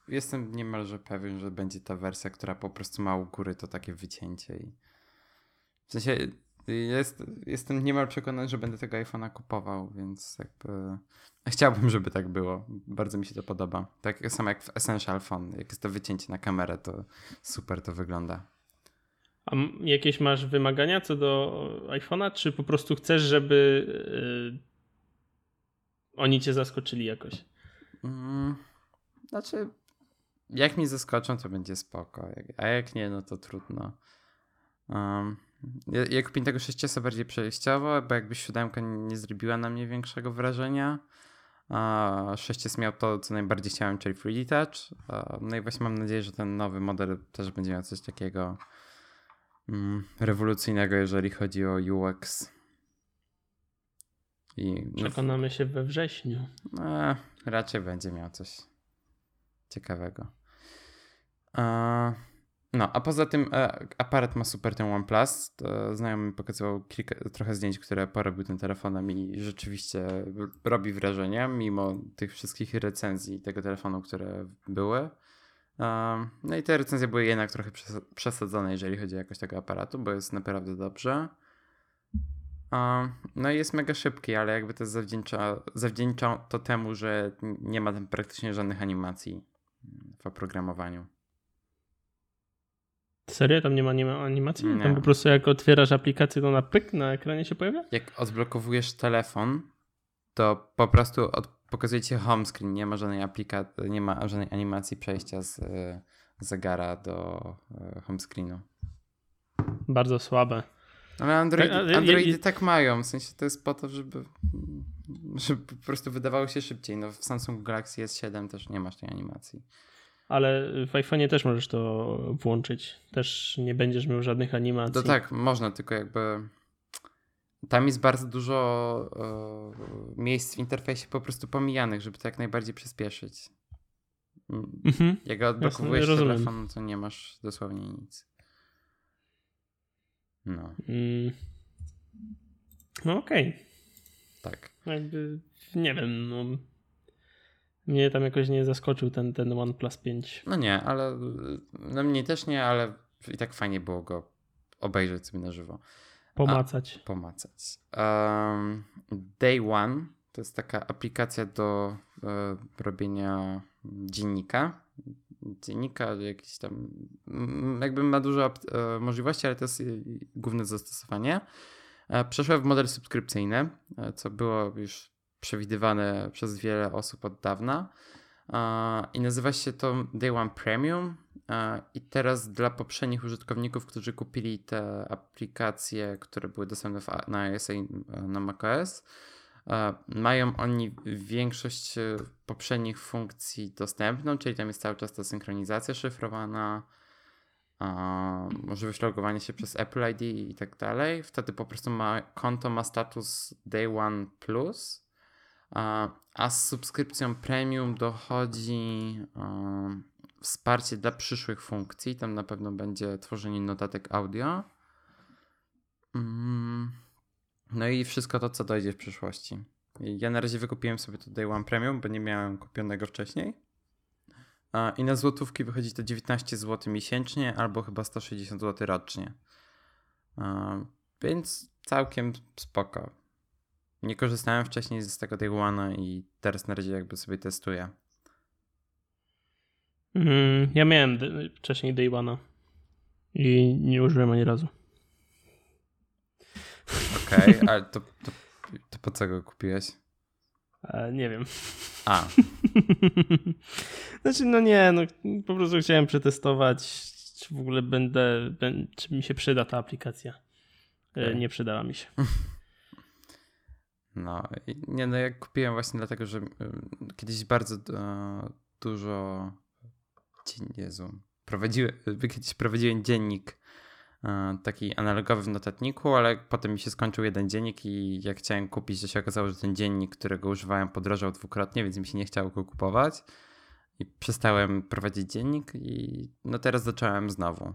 jestem niemalże pewien, że będzie ta wersja, która po prostu ma u góry to takie wycięcie i w sensie jest, jestem niemal przekonany, że będę tego iPhone'a kupował, więc jakby chciałbym, żeby tak było. Bardzo mi się to podoba. Tak samo jak w Essential Phone. Jak jest to wycięcie na kamerę, to super to wygląda. A jakieś masz wymagania co do iPhone'a, czy po prostu chcesz, żeby yy, oni cię zaskoczyli jakoś? Mm, znaczy, jak mi zaskoczą, to będzie spoko. A jak nie, no to trudno. Um, Ja, ja kupiłem tego 6 bardziej przejściowo, bo jakby siódemka nie zrobiła na mnie większego wrażenia. A 6 miał to, co najbardziej chciałem, czyli 3D Touch. A, no i właśnie mam nadzieję, że ten nowy model też będzie miał coś takiego mm, rewolucyjnego, jeżeli chodzi o UX. I no, Przekonamy się we wrześniu. e, raczej będzie miał coś ciekawego. E, no, a poza tym e, aparat ma super ten OnePlus. To znajomy pokazywał kilka, trochę zdjęć, które porobił tym telefonem i rzeczywiście robi wrażenie, mimo tych wszystkich recenzji tego telefonu, które były. E, no i te recenzje były jednak trochę przes- przesadzone, jeżeli chodzi o jakość tego aparatu, bo jest naprawdę dobrze. E, No i jest mega szybki, ale jakby to zawdzięcza, zawdzięcza to temu, że nie ma tam praktycznie żadnych animacji w oprogramowaniu. Serio? Tam nie ma anima- animacji? Nie. Tam po prostu jak otwierasz aplikację, to na pyk na ekranie się pojawia? Jak odblokowujesz telefon, to po prostu od, pokazuje ci home screen. Nie ma żadnej aplikacji, nie ma żadnej animacji przejścia z y, zegara do y, home screenu. Bardzo słabe. Ale Android, Tak, ale- Androidy je- tak mają, w sensie to jest po to, żeby, żeby po prostu wydawało się szybciej. No w Samsung Galaxy S7 też nie masz tej animacji. Ale w iPhone'ie też możesz to włączyć. Też nie będziesz miał żadnych animacji. To tak, można, tylko jakby tam jest bardzo dużo e, miejsc w interfejsie po prostu pomijanych, żeby to jak najbardziej przyspieszyć. Mm, Mhm. Jak odblokowujesz rozumiem. telefon, to nie masz dosłownie nic. No, Mm. No okej. tak. Jakby, nie wiem, no. Mnie tam jakoś nie zaskoczył ten, ten OnePlus 5. No nie, ale no mnie też nie, ale i tak fajnie było go obejrzeć sobie na żywo. Pomacać. pomacać. Um, Day One to jest taka aplikacja do e, robienia dziennika. Dziennika, jakiś tam, jakby ma dużo e, możliwości, ale to jest jej główne zastosowanie. E, przeszła w model subskrypcyjny, e, co było już przewidywane przez wiele osób od dawna. I nazywa się to Day One Premium. I teraz dla poprzednich użytkowników, którzy kupili te aplikacje, które były dostępne na iOS i e, na macOS, e, mają oni większość e, poprzednich funkcji dostępną, czyli tam jest cały czas ta synchronizacja szyfrowana, możliwość logowania się przez Apple ID i tak dalej. Wtedy po prostu ma, konto ma status Day One Plus, a, z subskrypcją premium dochodzi wsparcie dla przyszłych funkcji. Tam na pewno będzie tworzenie notatek audio. Mm, No i wszystko to, co dojdzie w przyszłości. Ja na razie wykupiłem sobie to Day One Premium, bo nie miałem kupionego wcześniej. I na złotówki wychodzi to 19 zł miesięcznie, albo chyba 160 zł rocznie. Więc całkiem spoko. Nie korzystałem wcześniej z tego Day One'a i teraz na razie jakby sobie testuję. Mm, ja miałem wcześniej Day One'a i nie użyłem ani razu. Okej, *laughs* ale to, to, to po co go kupiłeś? E, nie wiem. A, *laughs* znaczy, no nie, no po prostu chciałem przetestować, czy w ogóle będę, bę- czy mi się przyda ta aplikacja. E. Nie przydała mi się. *laughs* no. Nie, no ja kupiłem właśnie dlatego, że y, kiedyś bardzo e, dużo. Jezu. Prowadziłem, kiedyś prowadziłem dziennik e, taki analogowy w notatniku, ale potem mi się skończył jeden dziennik i jak chciałem kupić, to się okazało, że ten dziennik, którego używałem, podrożał dwukrotnie, więc mi się nie chciało go kupować. I przestałem prowadzić dziennik i no teraz zacząłem znowu.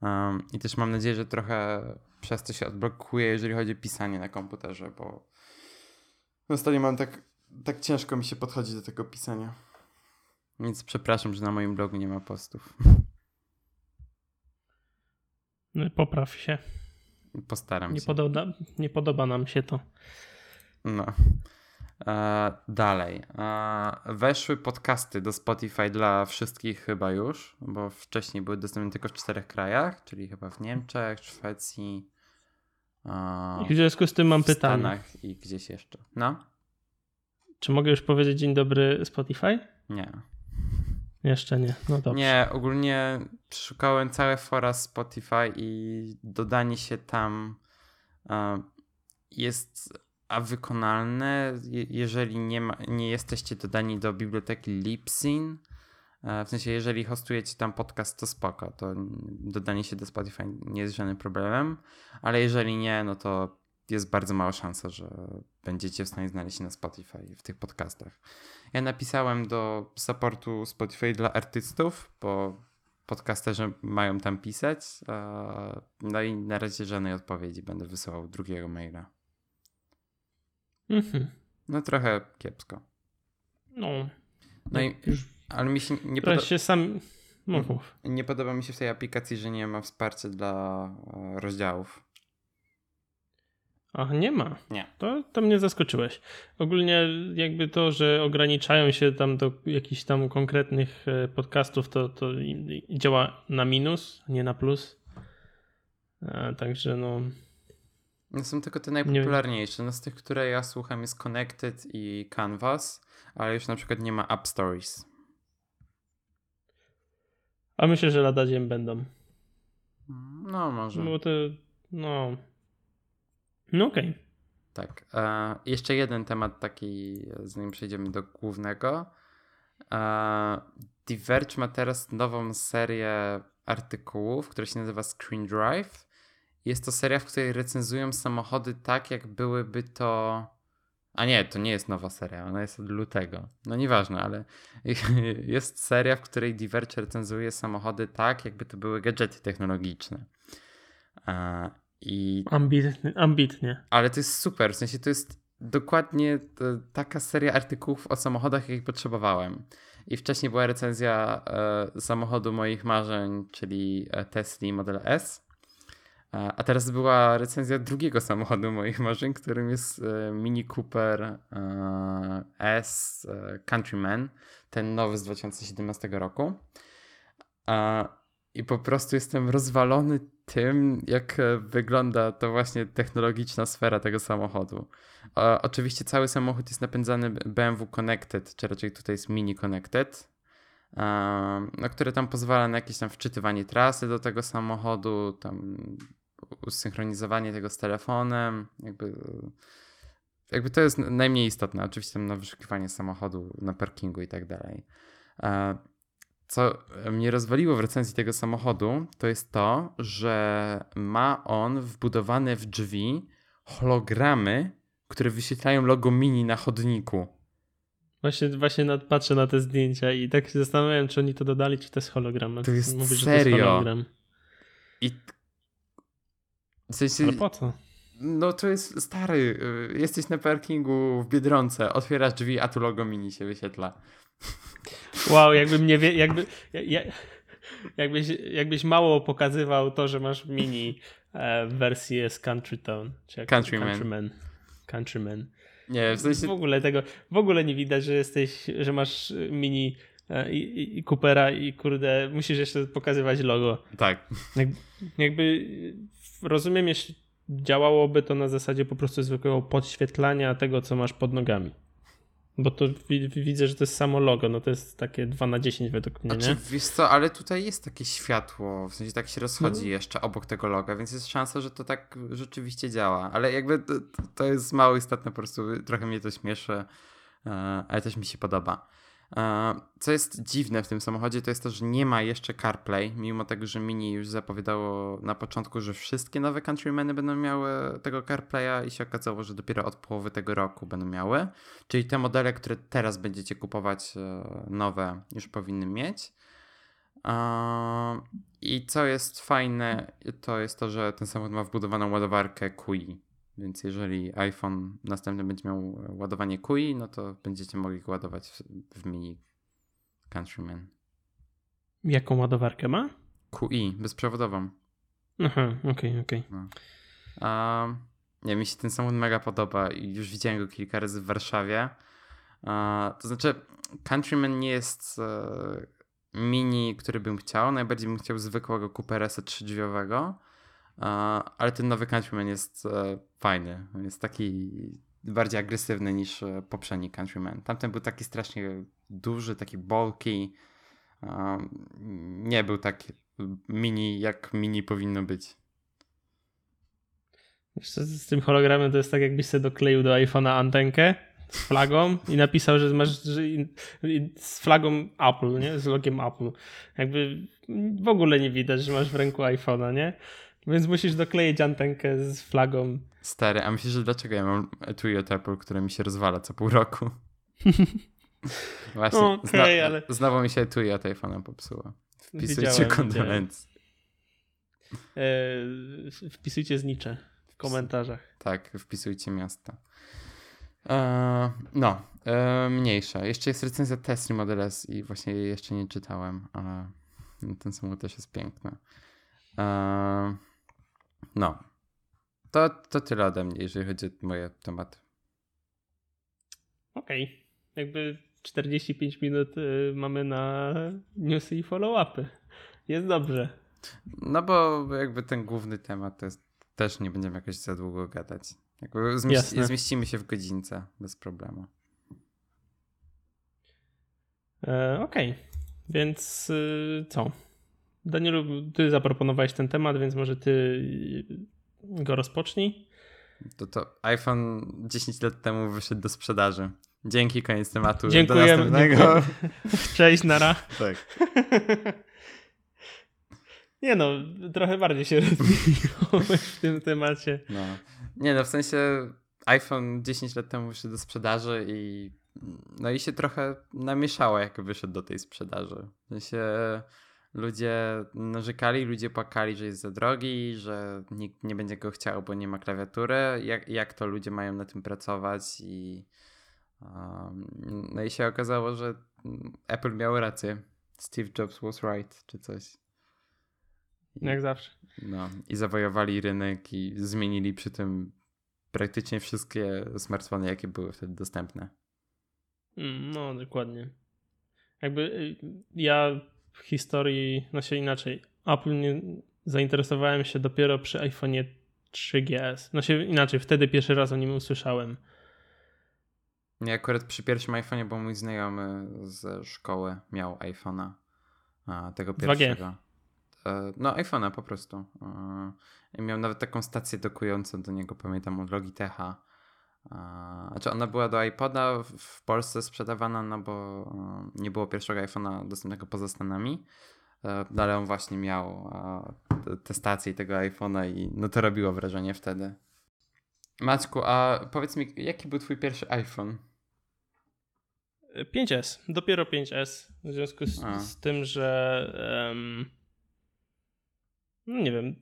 Um, I też mam nadzieję, że trochę przez to się odblokuje, jeżeli chodzi o pisanie na komputerze, bo ostatnio mam tak, tak ciężko mi się podchodzi do tego pisania. Więc przepraszam, że na moim blogu nie ma postów. No, Popraw się. Postaram Nie się. podoba, nie podoba nam się to. No. E, dalej. E, weszły podcasty do Spotify dla wszystkich chyba już, bo wcześniej były dostępne tylko w czterech krajach, czyli chyba w Niemczech, Szwecji, I w związku z tym mam w pytanie. Stanach i gdzieś jeszcze. No? Czy mogę już powiedzieć dzień dobry Spotify? Nie. Jeszcze nie, no dobrze. Nie, ogólnie szukałem całe fora Spotify i dodanie się tam e, jest a wykonalne, je- jeżeli nie, ma, nie jesteście dodani do biblioteki Libsyn. E, W sensie, jeżeli hostujecie tam podcast, to spoko, to dodanie się do Spotify nie jest żadnym problemem, ale jeżeli nie, no to jest bardzo mała szansa, że będziecie w stanie znaleźć się na Spotify w tych podcastach. Ja napisałem do supportu Spotify dla artystów, bo podcasterzy mają tam pisać. e, No i na razie żadnej odpowiedzi będę wysyłał drugiego maila. Mhm. No trochę kiepsko. No, No i, już ale mi się nie, trochę podo- się sam... Mów, Mhm. nie podoba mi się w tej aplikacji, że nie ma wsparcia dla e, rozdziałów. Ach, nie ma. Nie. To, to mnie zaskoczyłeś. Ogólnie jakby to, że ograniczają się tam do jakichś tam konkretnych e, podcastów, to, to działa na minus, nie na plus. E, Także no... No są tylko te najpopularniejsze. No z tych, które ja słucham jest Connected i Canvas, ale już na przykład nie ma App Stories. A myślę, że lada dzień będą. No może. Bo to... No... No okej. Tak. E, jeszcze jeden temat taki, zanim przejdziemy do głównego. E, Diverge ma teraz nową serię artykułów, która się nazywa Screen Drive. Jest to seria, w której recenzują samochody tak, jak byłyby to. A nie, to nie jest nowa seria, ona jest od lutego. No nieważne, ale *laughs* jest seria, w której Diverge recenzuje samochody tak, jakby to były gadżety technologiczne. I Ambitnie, ambitnie. ale to jest super, w sensie to jest dokładnie taka seria artykułów o samochodach, jakich potrzebowałem. I wcześniej była recenzja e, samochodu moich marzeń, czyli e, Tesla Model S. A teraz była recenzja drugiego samochodu moich marzeń, którym jest e, Mini Cooper e, S e, Countryman, ten nowy z 2017 roku. I po prostu jestem rozwalony tym, jak wygląda to właśnie technologiczna sfera tego samochodu. Oczywiście cały samochód jest napędzany BMW Connected, czy raczej tutaj jest Mini Connected, no, które tam pozwala na jakieś tam wczytywanie trasy do tego samochodu, tam usynchronizowanie tego z telefonem, jakby, jakby to jest najmniej istotne. Oczywiście tam na wyszukiwanie samochodu na parkingu i tak dalej. E, co mnie rozwaliło w recenzji tego samochodu, to jest to, że ma on wbudowane w drzwi hologramy, które wyświetlają logo mini na chodniku. Właśnie, właśnie nad, patrzę na te zdjęcia i tak się zastanawiałem, czy oni to dodali, czy to jest hologram. To jest Mówisz, że to jest serio? hologram. I w sensie, Ale po co? no to jest stary, y, jesteś na parkingu w Biedronce, otwierasz drzwi, a tu logo mini się wyświetla. Wow, jakbym nie wie, jakby, ja, ja, jakbyś, jakbyś mało pokazywał to, że masz mini e, wersję z Country Town. Czy Countryman. Countryman. Countryman. Nie, w sensie, W ogóle tego, w ogóle nie widać, że jesteś, że masz mini e, i, i, i Coopera i kurde, musisz jeszcze pokazywać logo. tak. Jak, jakby rozumiem, jeśli działałoby to na zasadzie po prostu zwykłego podświetlania tego, co masz pod nogami. Bo to wi- widzę, że to jest samo logo, no to jest takie 2 na 10 według mnie, Znaczy, nie? wiesz co, ale tutaj jest takie światło, w sensie tak się rozchodzi No. jeszcze obok tego loga, więc jest szansa, że to tak rzeczywiście działa. Ale jakby to, to jest mało istotne, po prostu trochę mnie to śmieszy, e, ale też mi się podoba. Co jest dziwne w tym samochodzie, to jest to, że nie ma jeszcze CarPlay, mimo tego, że Mini już zapowiadało na początku, że wszystkie nowe Countrymany będą miały tego CarPlaya i się okazało, że dopiero od połowy tego roku będą miały. Czyli te modele, które teraz będziecie kupować e, nowe, już powinny mieć. I co jest fajne, to jest to, że ten samochód ma wbudowaną ładowarkę QI. Więc jeżeli iPhone następny będzie miał ładowanie QI, no to będziecie mogli go ładować w, w mini Countryman. Jaką ładowarkę ma? QI, bezprzewodową. Aha, okej, okej. Um, nie, mi się ten samochód mega podoba i już widziałem go kilka razy w Warszawie. E, to znaczy, Countryman nie jest e, mini, który bym chciał. Najbardziej bym chciał zwykłego Coopera trzydrzwiowego. E, ale ten nowy Countryman jest e, fajny. Jest taki bardziej agresywny niż e, poprzedni Countryman. Tamten był taki strasznie duży, taki bulky. nie był tak mini, jak mini powinno być. Jeszcze z tym hologramem to jest tak, jakbyś sobie dokleił do iPhone'a antenkę z flagą i napisał, że masz że z flagą Apple, nie? Z logiem Apple. Jakby w ogóle nie widać, że masz w ręku iPhone'a, nie? Więc musisz dokleić antenkę z flagą. Stary, a myślisz, że dlaczego ja mam etui od Apple, które mi się rozwala co pół roku? *laughs* Właśnie, okay, zna ale... znowu mi się etui od iPhone'a popsuło. Wpisujcie kondolencje. Wpisujcie znicze w komentarzach. Tak, wpisujcie miasta. E, no, e, mniejsza. Jeszcze jest recenzja Tesla Model S i właśnie jej jeszcze nie czytałem, ale ten samochód też jest piękny. E, no. To, to tyle ode mnie, jeżeli chodzi o moje tematy. Okej. Okay. Jakby 45 minut y, mamy na newsy i follow-upy. Jest dobrze. No bo jakby ten główny temat to jest, też nie będziemy jakoś za długo gadać. Jakby zmieści, zmieścimy się w godzince bez problemu. E, Okej, okay. więc y, co? Danielu, ty zaproponowałeś ten temat, więc może ty go rozpocznij. To, to iPhone 10 lat temu wyszedł do sprzedaży. Dzięki, koniec tematu. Dziękuję. Do następnego. *laughs* Cześć, nara. *laughs* Tak. *laughs* Nie no, trochę bardziej się rozwinąłeś w tym temacie. No. Nie no, w sensie iPhone 10 lat temu wyszedł do sprzedaży i no i się trochę namieszało, jak wyszedł do tej sprzedaży. W sensie ludzie narzekali, ludzie płakali, że jest za drogi, że nikt nie będzie go chciał, bo nie ma klawiatury. Jak, jak to ludzie mają na tym pracować i um, no i się okazało, że Apple miał rację. Steve Jobs was right, czy coś. I, jak zawsze. No, i zawojowali rynek i zmienili przy tym praktycznie wszystkie smartfony, jakie były wtedy dostępne. Mm, no, dokładnie. Jakby y, ja w historii, no się inaczej, Apple nie zainteresowałem się dopiero przy iPhone'ie 3GS. No się inaczej, wtedy pierwszy raz o nim usłyszałem. Nie, akurat przy pierwszym iPhone'ie, bo mój znajomy ze szkoły miał iPhone'a, tego pierwszego. 2G. E, no, iPhone'a po prostu. E, miał nawet taką stację dokującą do niego, pamiętam, od Logitecha. E, znaczy ona była do iPoda w Polsce sprzedawana, no bo nie było pierwszego iPhone'a dostępnego poza Stanami. No ale on właśnie miał te stacje tego iPhone'a i no to robiło wrażenie wtedy. Maćku, a powiedz mi, jaki był twój pierwszy iPhone? 5S, dopiero 5S. W związku z, z tym, że um, no nie wiem.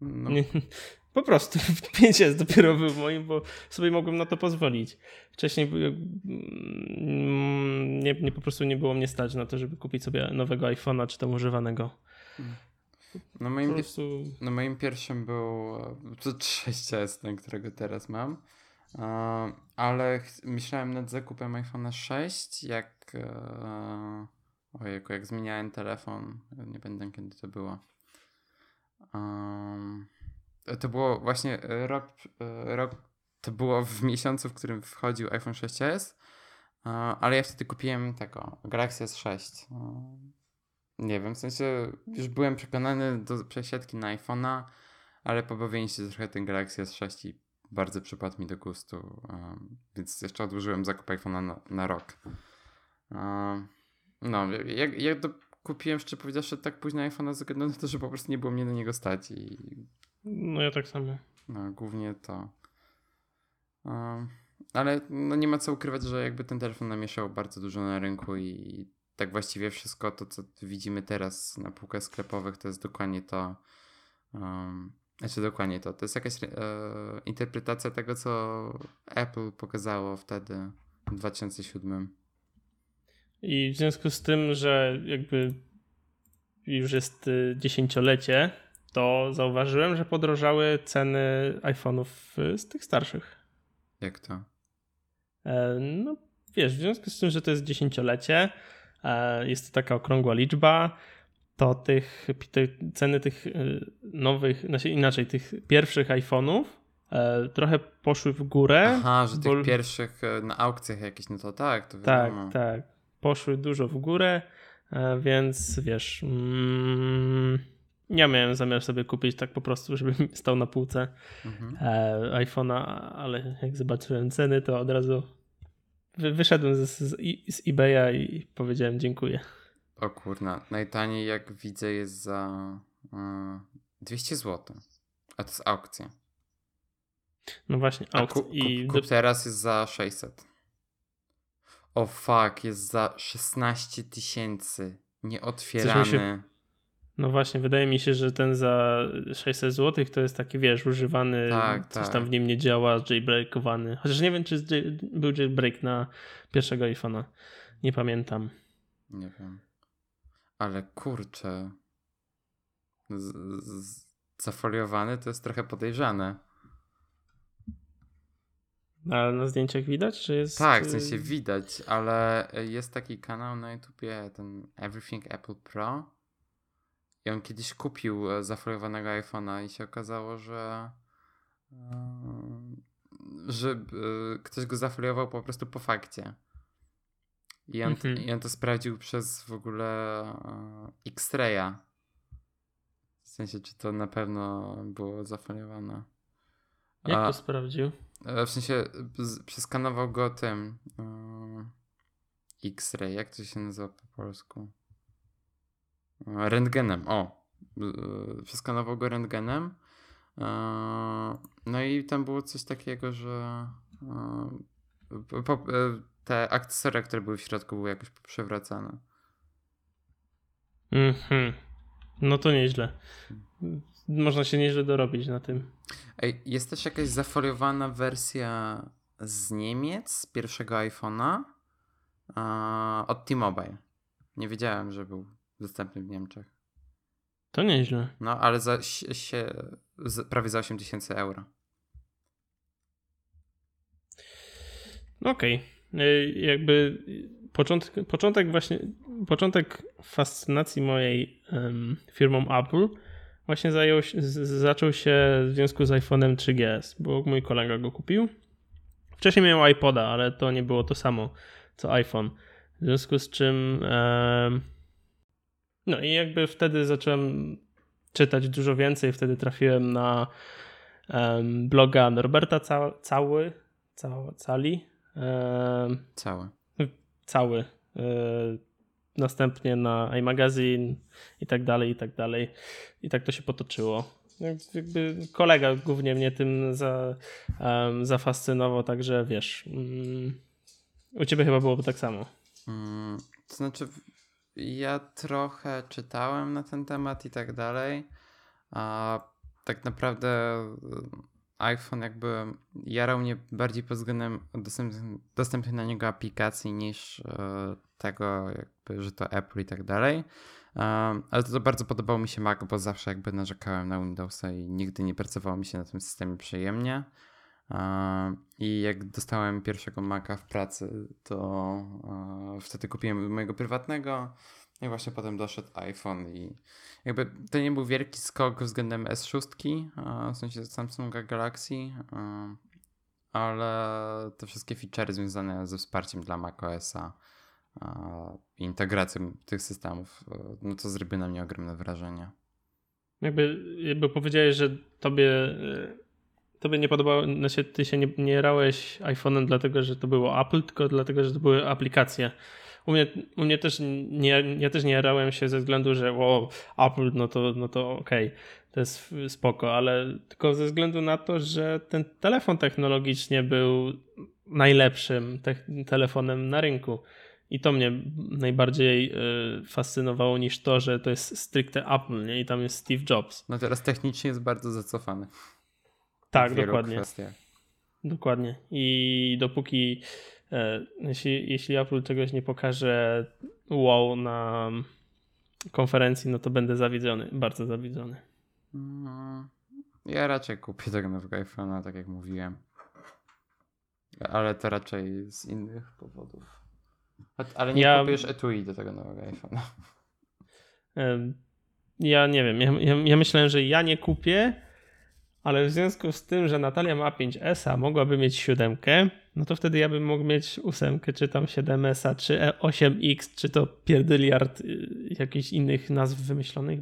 No. Po prostu *laughs* 5 jest dopiero był moim, bo sobie mogłem na to pozwolić. Wcześniej mm, nie, nie, po prostu nie było mnie stać na to, żeby kupić sobie nowego iPhone'a czy tam używanego. No moim, prostu... no moim pierwszym był to 6S, ten, którego teraz mam. ale myślałem nad zakupem iPhone'a 6, jak e, Ojejku, jak zmieniałem telefon, nie pamiętam kiedy to było. Um, to było właśnie rok, rok, to było w miesiącu, w którym wchodził iPhone 6s, ale ja wtedy kupiłem tego, Galaxy S6. Nie wiem, w sensie już byłem przekonany do przesiadki na iPhone'a, ale pobawienie się trochę ten Galaxy S6 i bardzo przypadł mi do gustu, więc jeszcze odłożyłem zakup iPhone'a na, na rok. No, ja, ja to kupiłem, szczerze powiedziawszy, tak późno iPhone'a ze względu na to, że po prostu nie było mnie na niego stać i... No ja tak samo. No, głównie to. Um, ale no nie ma co ukrywać, że jakby ten telefon namieszał bardzo dużo na rynku i tak właściwie wszystko to, co widzimy teraz na półkach sklepowych, to jest dokładnie to. Um, znaczy dokładnie to. To jest jakaś e, interpretacja tego, co Apple pokazało wtedy w 2007. I w związku z tym, że jakby już jest y, dziesięciolecie, to zauważyłem, że podrożały ceny iPhone'ów y, z tych starszych. Jak to? E, no wiesz, w związku z tym, że to jest dziesięciolecie, e, jest to taka okrągła liczba, to tych, te ceny tych y, nowych, znaczy inaczej, tych pierwszych iPhone'ów e, trochę poszły w górę. Aha, że bo... tych pierwszych na aukcjach jakieś, no to tak, to Tak, tak poszły dużo w górę, więc wiesz, mm, ja miałem zamiar sobie kupić tak po prostu, żeby stał na półce Mhm. e, iPhone'a, ale jak zobaczyłem ceny, to od razu wy, wyszedłem z, z, z eBaya i powiedziałem dziękuję. O kurna, najtaniej jak widzę jest za e, 200 zł. A to jest aukcja. No właśnie, aukcja. kup, do, kup teraz jest za 600. O fuck, jest za 16 tysięcy. Nieotwierany. No właśnie, wydaje mi się, że ten za 600 zł to jest taki, wiesz, używany, Tak, coś tak. tam w nim nie działa, jailbreakowany. Chociaż nie wiem, czy był jailbreak na pierwszego iPhone'a. Nie pamiętam. Nie wiem. Ale kurczę. Z, z, zafoliowany to jest trochę podejrzane. Ale na zdjęciach widać, że jest... Tak, w y, sensie widać, ale jest taki kanał na YouTubie, ten Everything Apple Pro. I on kiedyś kupił e, zafoliowanego iPhone'a i się okazało, że e, że e, ktoś go zafoliował po prostu po fakcie. I on, Mhm. i on to sprawdził przez w ogóle X-Raya. W sensie, czy to na pewno było zafoliowane. Jak to sprawdził? W sensie przeskanował go tym X-ray, jak to się nazywa po polsku? E, Rentgenem, o. E, Przeskanował go rentgenem. E, No i tam było coś takiego, że e, e, te akcesoria, które były w środku, były jakoś przewracane. Mhm. No to nieźle. Można się nieźle dorobić na tym. Ej, jest też jakaś zafoliowana wersja z Niemiec, z pierwszego iPhone'a od T-Mobile. Nie wiedziałem, że był dostępny w Niemczech. To nieźle. No, ale za się, się, z, prawie za 8 tysięcy euro. Okej. Y, Jakby początek, początek właśnie, początek fascynacji mojej em, firmą Apple właśnie zajął, z- zaczął się w związku z iPhone'em 3GS, bo mój kolega go kupił. Wcześniej miał iPoda, ale to nie było to samo co iPhone. W związku z czym em, no i jakby wtedy zacząłem czytać dużo więcej, wtedy trafiłem na em, bloga Norberta Ca- Cały, Ca- Cali, em, Całe. cały. e, Następnie na iMagazine i tak dalej, i tak dalej. I tak to się potoczyło. Jakby kolega głównie mnie tym za, em, zafascynował, także wiesz. mm, u ciebie chyba byłoby tak samo. Mm, to znaczy, ja trochę czytałem na ten temat i tak dalej, a tak naprawdę y, iPhone jakby jarał mnie bardziej pod względem dostępnych, na niego aplikacji niż e, tego jakby, że to Apple i tak dalej. Um, ale to, to bardzo podobało mi się Mac, bo zawsze jakby narzekałem na Windowsa i nigdy nie pracowało mi się na tym systemie przyjemnie. I jak dostałem pierwszego Maca w pracy, to wtedy kupiłem mojego prywatnego. No I właśnie potem doszedł iPhone i jakby to nie był wielki skok względem S6, e, w sensie Samsunga Galaxy, ale te wszystkie featurey związane ze wsparciem dla macOSa i integracją tych systemów, e, no to zrobiło na mnie ogromne wrażenie. Jakby, jakby powiedziałeś, że tobie, e, tobie nie podobało, znaczy ty się nie, nie rałeś iPhone'em dlatego, że to było Apple, tylko dlatego, że to były aplikacje. U mnie, u mnie też nie, ja też nie jarałem się ze względu, że o, Apple, no to, no to okej, to jest spoko, ale tylko ze względu na to, że ten telefon technologicznie był najlepszym te- telefonem na rynku. I to mnie najbardziej y, fascynowało niż to, że to jest stricte Apple, nie? I tam jest Steve Jobs. No teraz technicznie jest bardzo zacofany. Tak, dokładnie. kwestiach. Dokładnie. I dopóki e, jeśli, jeśli Apple czegoś nie pokaże wow na konferencji, no to będę zawiedzony, bardzo zawiedzony. Mm, Ja raczej kupię tego nowego iPhone'a, tak jak mówiłem. Ale to raczej z innych powodów. Ale nie Ja- kupujesz etui do tego nowego iPhone'a. Ja nie wiem, ja, ja, ja myślałem, że ja nie kupię, ale w związku z tym, że Natalia ma 5S, a mogłaby mieć 7, no to wtedy ja bym mógł mieć 8, czy tam 7S, czy 8X, czy to pierdyliard y, jakichś innych nazw wymyślonych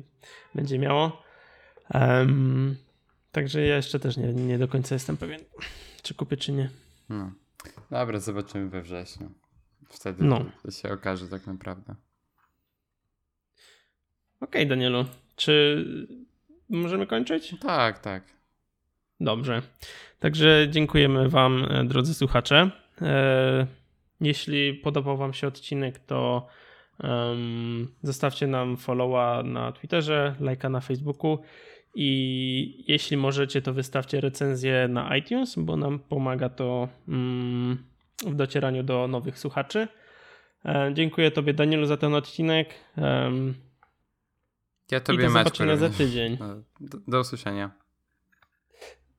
będzie miało. Um, także ja jeszcze też nie, nie do końca jestem pewien, czy kupię, czy nie. No. Dobra, zobaczymy we wrześniu. Wtedy No. to, to się okaże tak naprawdę. Okej, Danielu, czy możemy kończyć? Tak, tak. Dobrze. Także dziękujemy Wam, e, drodzy słuchacze. E, Jeśli podobał Wam się odcinek, to zostawcie nam followa na Twitterze, lajka na Facebooku i jeśli możecie, to wystawcie recenzję na iTunes, bo nam pomaga to mm, w docieraniu do nowych słuchaczy. E, Dziękuję Tobie, Danielu, za ten odcinek. Ja I tobie do Maćku, zobaczenia za również. tydzień. No, Do, do usłyszenia.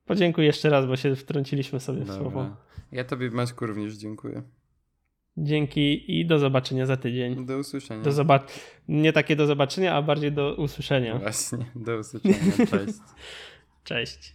Podziękuję jeszcze raz, bo się wtrąciliśmy sobie w słowo. Dobra. Ja tobie Maćku również dziękuję. Dzięki i do zobaczenia za tydzień. Do usłyszenia. Do zobac- nie takie do zobaczenia, a bardziej do usłyszenia. Właśnie, do usłyszenia. Cześć. *laughs* Cześć.